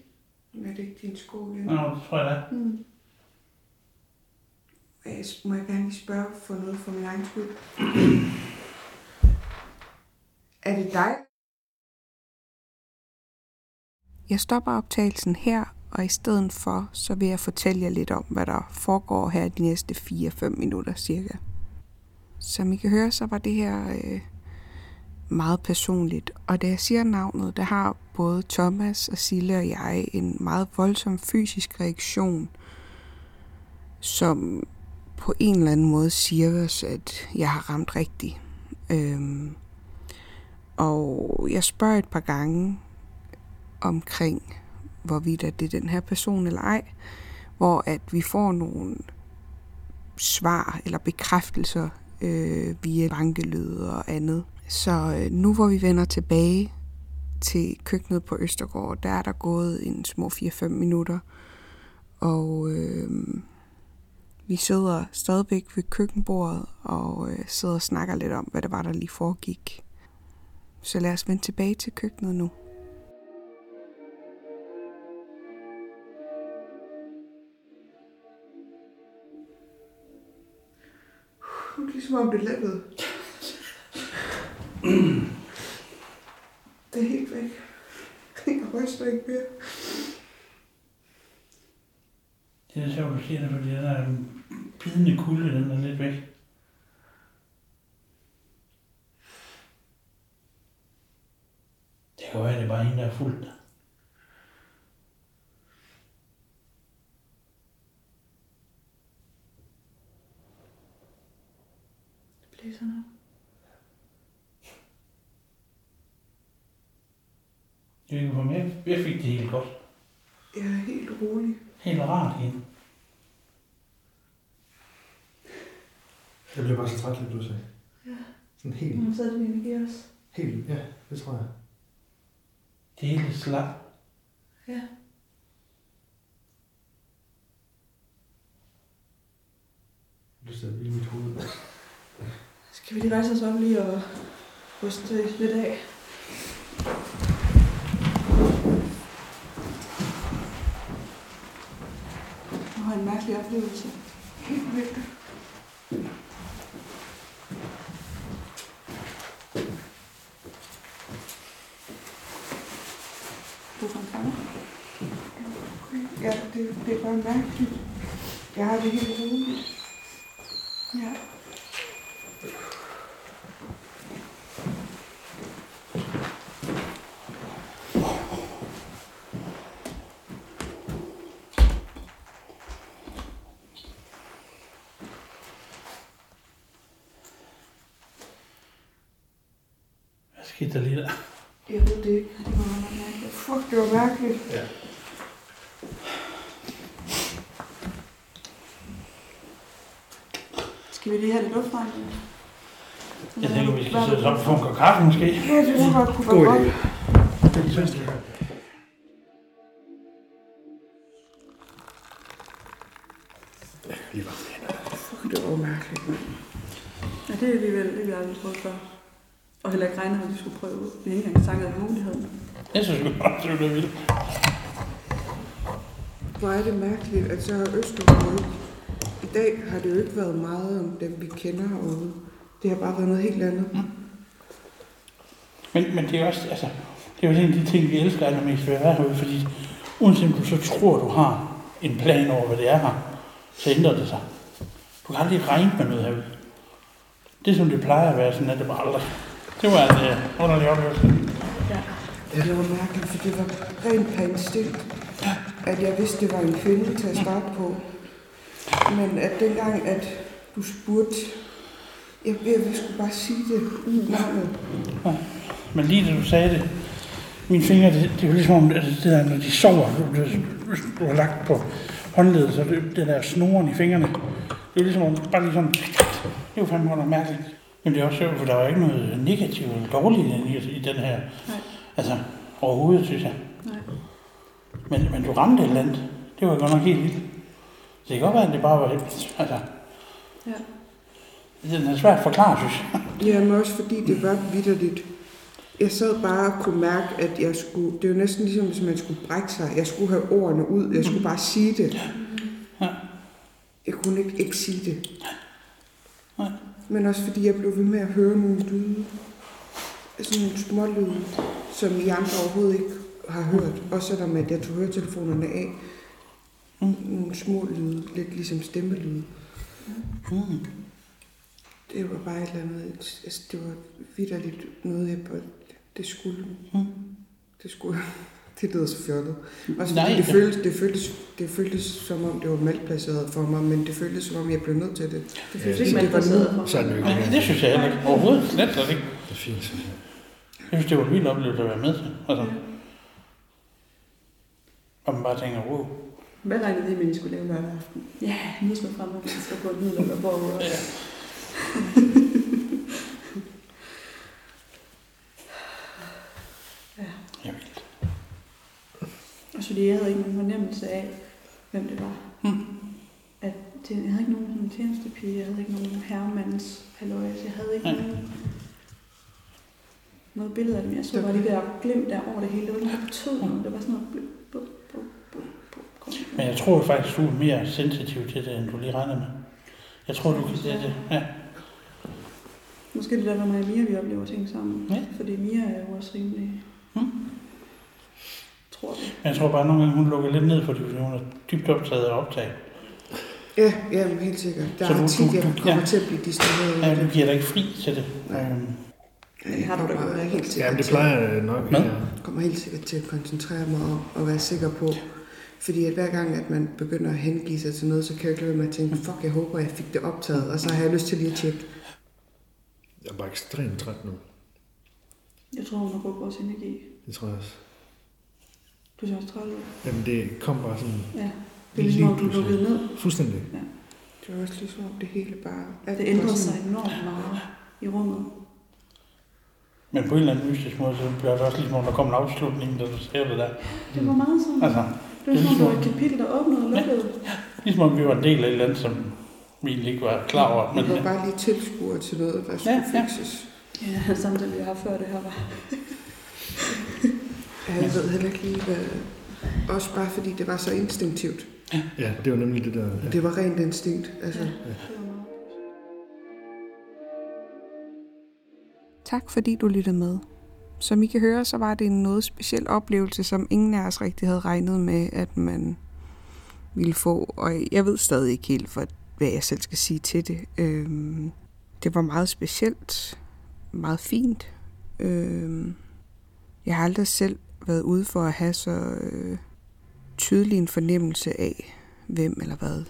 Er det ikke din sko igen? Nå, det tror jeg da. Mm. Jeg må jeg gerne lige spørge for noget for min egen skyld? er det dig? Jeg stopper optagelsen her, og i stedet for, så vil jeg fortælle jer lidt om, hvad der foregår her de næste 4-5 minutter cirka. Som I kan høre, så var det her øh, meget personligt. Og da jeg siger navnet, der har både Thomas og Sille og jeg en meget voldsom fysisk reaktion, som på en eller anden måde siger os, at jeg har ramt rigtigt. Øhm, og jeg spørger et par gange omkring, hvorvidt at det er den her person eller ej, hvor at vi får nogle svar eller bekræftelser øh, via bankelyde og andet. Så øh, nu hvor vi vender tilbage til køkkenet på Østergård, der er der gået en små 4-5 minutter, og øh, vi sidder stadigvæk ved køkkenbordet og øh, sidder og snakker lidt om, hvad det var, der lige foregik. Så lad os vende tilbage til køkkenet nu. Det er ligesom om det lettede. det er helt væk slet ikke mere. Det er sjovt, at du siger det, fordi den der bidende kulde, den er lidt væk. Det kan være, det er bare en, der er fuldt. Det blæser noget. Jeg ved ikke, hvorfor, men jeg, jeg fik det helt godt. Jeg er helt rolig. Helt rart igen. Jeg bliver bare så træt lidt pludselig. Ja. Sådan helt, Hun har taget din energi også. helt, ja, det tror jeg. Det hele slap. Ja. Det sidder lige i mit hoved. Skal vi lige rejse os op lige og ryste lidt af? Jeg har en mærkelig oplevelse. Helt vildt. Du er fra en kammer? Ja, det, det er bare mærkeligt. Jeg har det helt roligt. Ja. Hvad skete der lige der? Jeg ved det ikke. Det var meget mærkeligt. Fuck, det var mærkeligt. Ja. Skal vi lige have lidt luft fra Jeg tænker, og få en kop kaffe måske. Ja, det tror jeg kunne God være idé. godt. Det synes jeg. Lige hænder. Fuck, det var mærkeligt. Ja, det er vi vel, det er vi aldrig prøvet før. Og heller ikke regnet at vi skulle prøve. Vi har ikke engang snakket om muligheden. Jeg synes godt, det var vildt. Hvor er det mærkeligt, at så har ikke... I dag har det jo ikke været meget om dem, vi kender herude. Det har bare været noget helt andet. Men, men det er også, altså, det er jo en af de ting, vi elsker allermest ved at være herude, fordi uanset om du så tror, du har en plan over, hvad det er her, så ændrer det sig. Du kan aldrig regne med noget herude. Det som det plejer at være, sådan er det bare aldrig. Det var en uh, underlig oplevelse. Det var mærkeligt, for det var rent instinkt, at jeg vidste, det var en kvinde til at starte på. Men at dengang, at du spurgte, jeg, jeg, jeg skulle bare sige det. Navnet. Men lige da du sagde det, mine fingre, det, det er jo ligesom, om, at det der, når de sover, du, du, du har lagt på håndledet, så det, det der snoren i fingrene, det er ligesom, om, bare ligesom, det er jo fandme godt mærkeligt. Men det er også sjovt, for der er jo ikke noget negativt eller dårligt i, i den her, Nej. altså overhovedet, synes jeg. Nej. Men, men du ramte et eller andet, det var godt nok helt vildt. Så det kan godt være, at det bare var helt, altså, Ja. den er svært at forklare, synes jeg. Jamen også fordi det var vidderligt. Jeg sad bare og kunne mærke, at jeg skulle... Det er jo næsten ligesom, hvis man skulle brække sig. Jeg skulle have ordene ud. Jeg skulle bare sige det. Ja. Jeg kunne ikke, ikke sige det. Nej. Men også fordi jeg blev ved med at høre nogle lyde. Sådan nogle små lyde, som I andre overhovedet ikke har hørt. Også selvom at jeg tog høretelefonerne af. Mm. Nogle små lyde, lidt ligesom stemmelyde. Mm. Det var bare et eller andet, altså, det var vidderligt noget, jeg det skulle. Mm. Det skulle. Det lyder så fjollet. Også Nej, det føltes, det, føltes, det føltes som om, det var malplaceret for mig, men det føltes som om, jeg blev nødt til det. Det føles Ja, ikke, det man var placeret nu. for. Så er det Nej, det synes jeg heller ikke. Overhovedet slet, slet ikke. Det er fint, synes jeg. Jeg synes, det var en vild oplevelse at være med til. Altså, og man bare tænker, wow. Hvad regnede I med, I skulle lave lørdag aften? Ja, mødes med fremmede mennesker på et middelalderbord. Og... Ja. Ja. Og fordi jeg havde ikke nogen fornemmelse af, hvem det var. Mm. At det, jeg havde ikke nogen sådan tjenestepige, jeg havde ikke nogen herremands halløjs, jeg havde ikke Nej. nogen, noget billede af dem. Jeg så bare de der glimt der over det hele. Det var noget, betød noget. Det var sådan noget... Blub, blub, blub, blub, kom. Men jeg tror faktisk, du er mere sensitiv til det, end du lige regner med. Jeg tror, du kan det. det. Ja. Måske det der, hvor mig og Mia, vi oplever ting sammen. Ja. Fordi Mia er jo også rimelig... Mm. Tror. Men jeg tror bare, at nogle gange hun lukker lidt ned for det, fordi hun er dybt optaget af optag. Ja, ja, helt sikkert. Der Så er du- tit, du- jeg du- kommer ja. til at blive distraheret. Ja, du det. giver dig ikke fri til det. Nej. Øhm, Ja, jeg har du da kommer godt. helt sikkert, Ja, det plejer jeg nok. Ja. kommer helt sikkert til at koncentrere mig om at være sikker på. Fordi at hver gang, at man begynder at hengive sig til noget, så kan jeg ikke lade med at tænke, fuck, jeg håber, jeg fik det optaget. Og så har jeg lyst til lige at tjekke. Jeg er bare ekstremt træt nu. Jeg tror, hun har brugt vores energi. Det tror jeg også. Du ser også træt ud. Jamen, det kom bare sådan Ja. Det er ligesom, om du lukket ned. fuldstændig. Det var også ligesom om det hele bare... alt Det ændrede sig enormt meget i rummet. Men på en eller anden mystisk måde, så bliver det også ligesom, om der kommer en afslutning, da du ser det der. Det var meget sådan. Altså, det var som om, det var et kapitel, der åbnede og lukkede. ligesom om vi var en del af et eller andet, som vi egentlig ikke var klar over. Men, Vi var bare lige tilskuere til noget, der skulle Ja, ja. fikses. Ja, samtidig vi har før det her var. Ja, jeg ved heller ikke lige, hvad... Også bare fordi det var så instinktivt. Ja, det var nemlig det der... Ja. Det var rent instinkt. Altså, var meget. Tak fordi du lyttede med. Som I kan høre, så var det en noget speciel oplevelse, som ingen af os rigtig havde regnet med, at man ville få. Og jeg ved stadig ikke helt, for, hvad jeg selv skal sige til det. Øhm, det var meget specielt. Meget fint. Øhm, jeg har aldrig selv været ude for at have så øh, tydelig en fornemmelse af, hvem eller hvad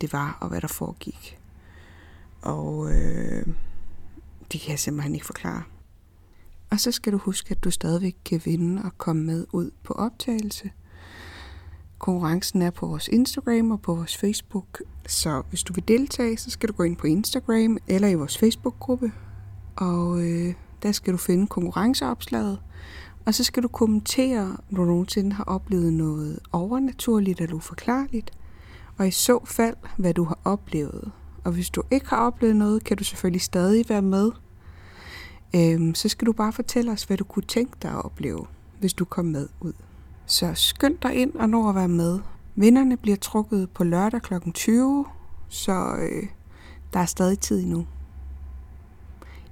det var, og hvad der foregik. Og øh, det kan jeg simpelthen ikke forklare. Og så skal du huske, at du stadigvæk kan vinde og komme med ud på optagelse. Konkurrencen er på vores Instagram og på vores Facebook. Så hvis du vil deltage, så skal du gå ind på Instagram eller i vores Facebook-gruppe. Og øh, der skal du finde konkurrenceopslaget. Og så skal du kommentere, om du nogensinde har oplevet noget overnaturligt eller uforklarligt. Og i så fald, hvad du har oplevet. Og hvis du ikke har oplevet noget, kan du selvfølgelig stadig være med. Øhm, så skal du bare fortælle os, hvad du kunne tænke dig at opleve, hvis du kom med ud. Så skynd dig ind og nå at være med. Vinderne bliver trukket på lørdag kl. 20, så øh, der er stadig tid endnu.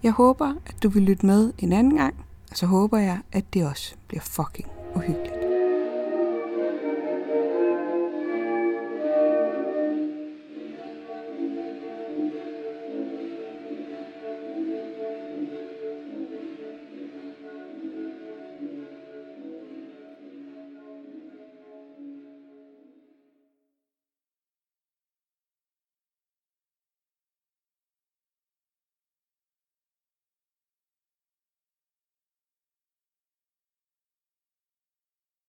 Jeg håber, at du vil lytte med en anden gang, og så håber jeg, at det også bliver fucking uhyggeligt.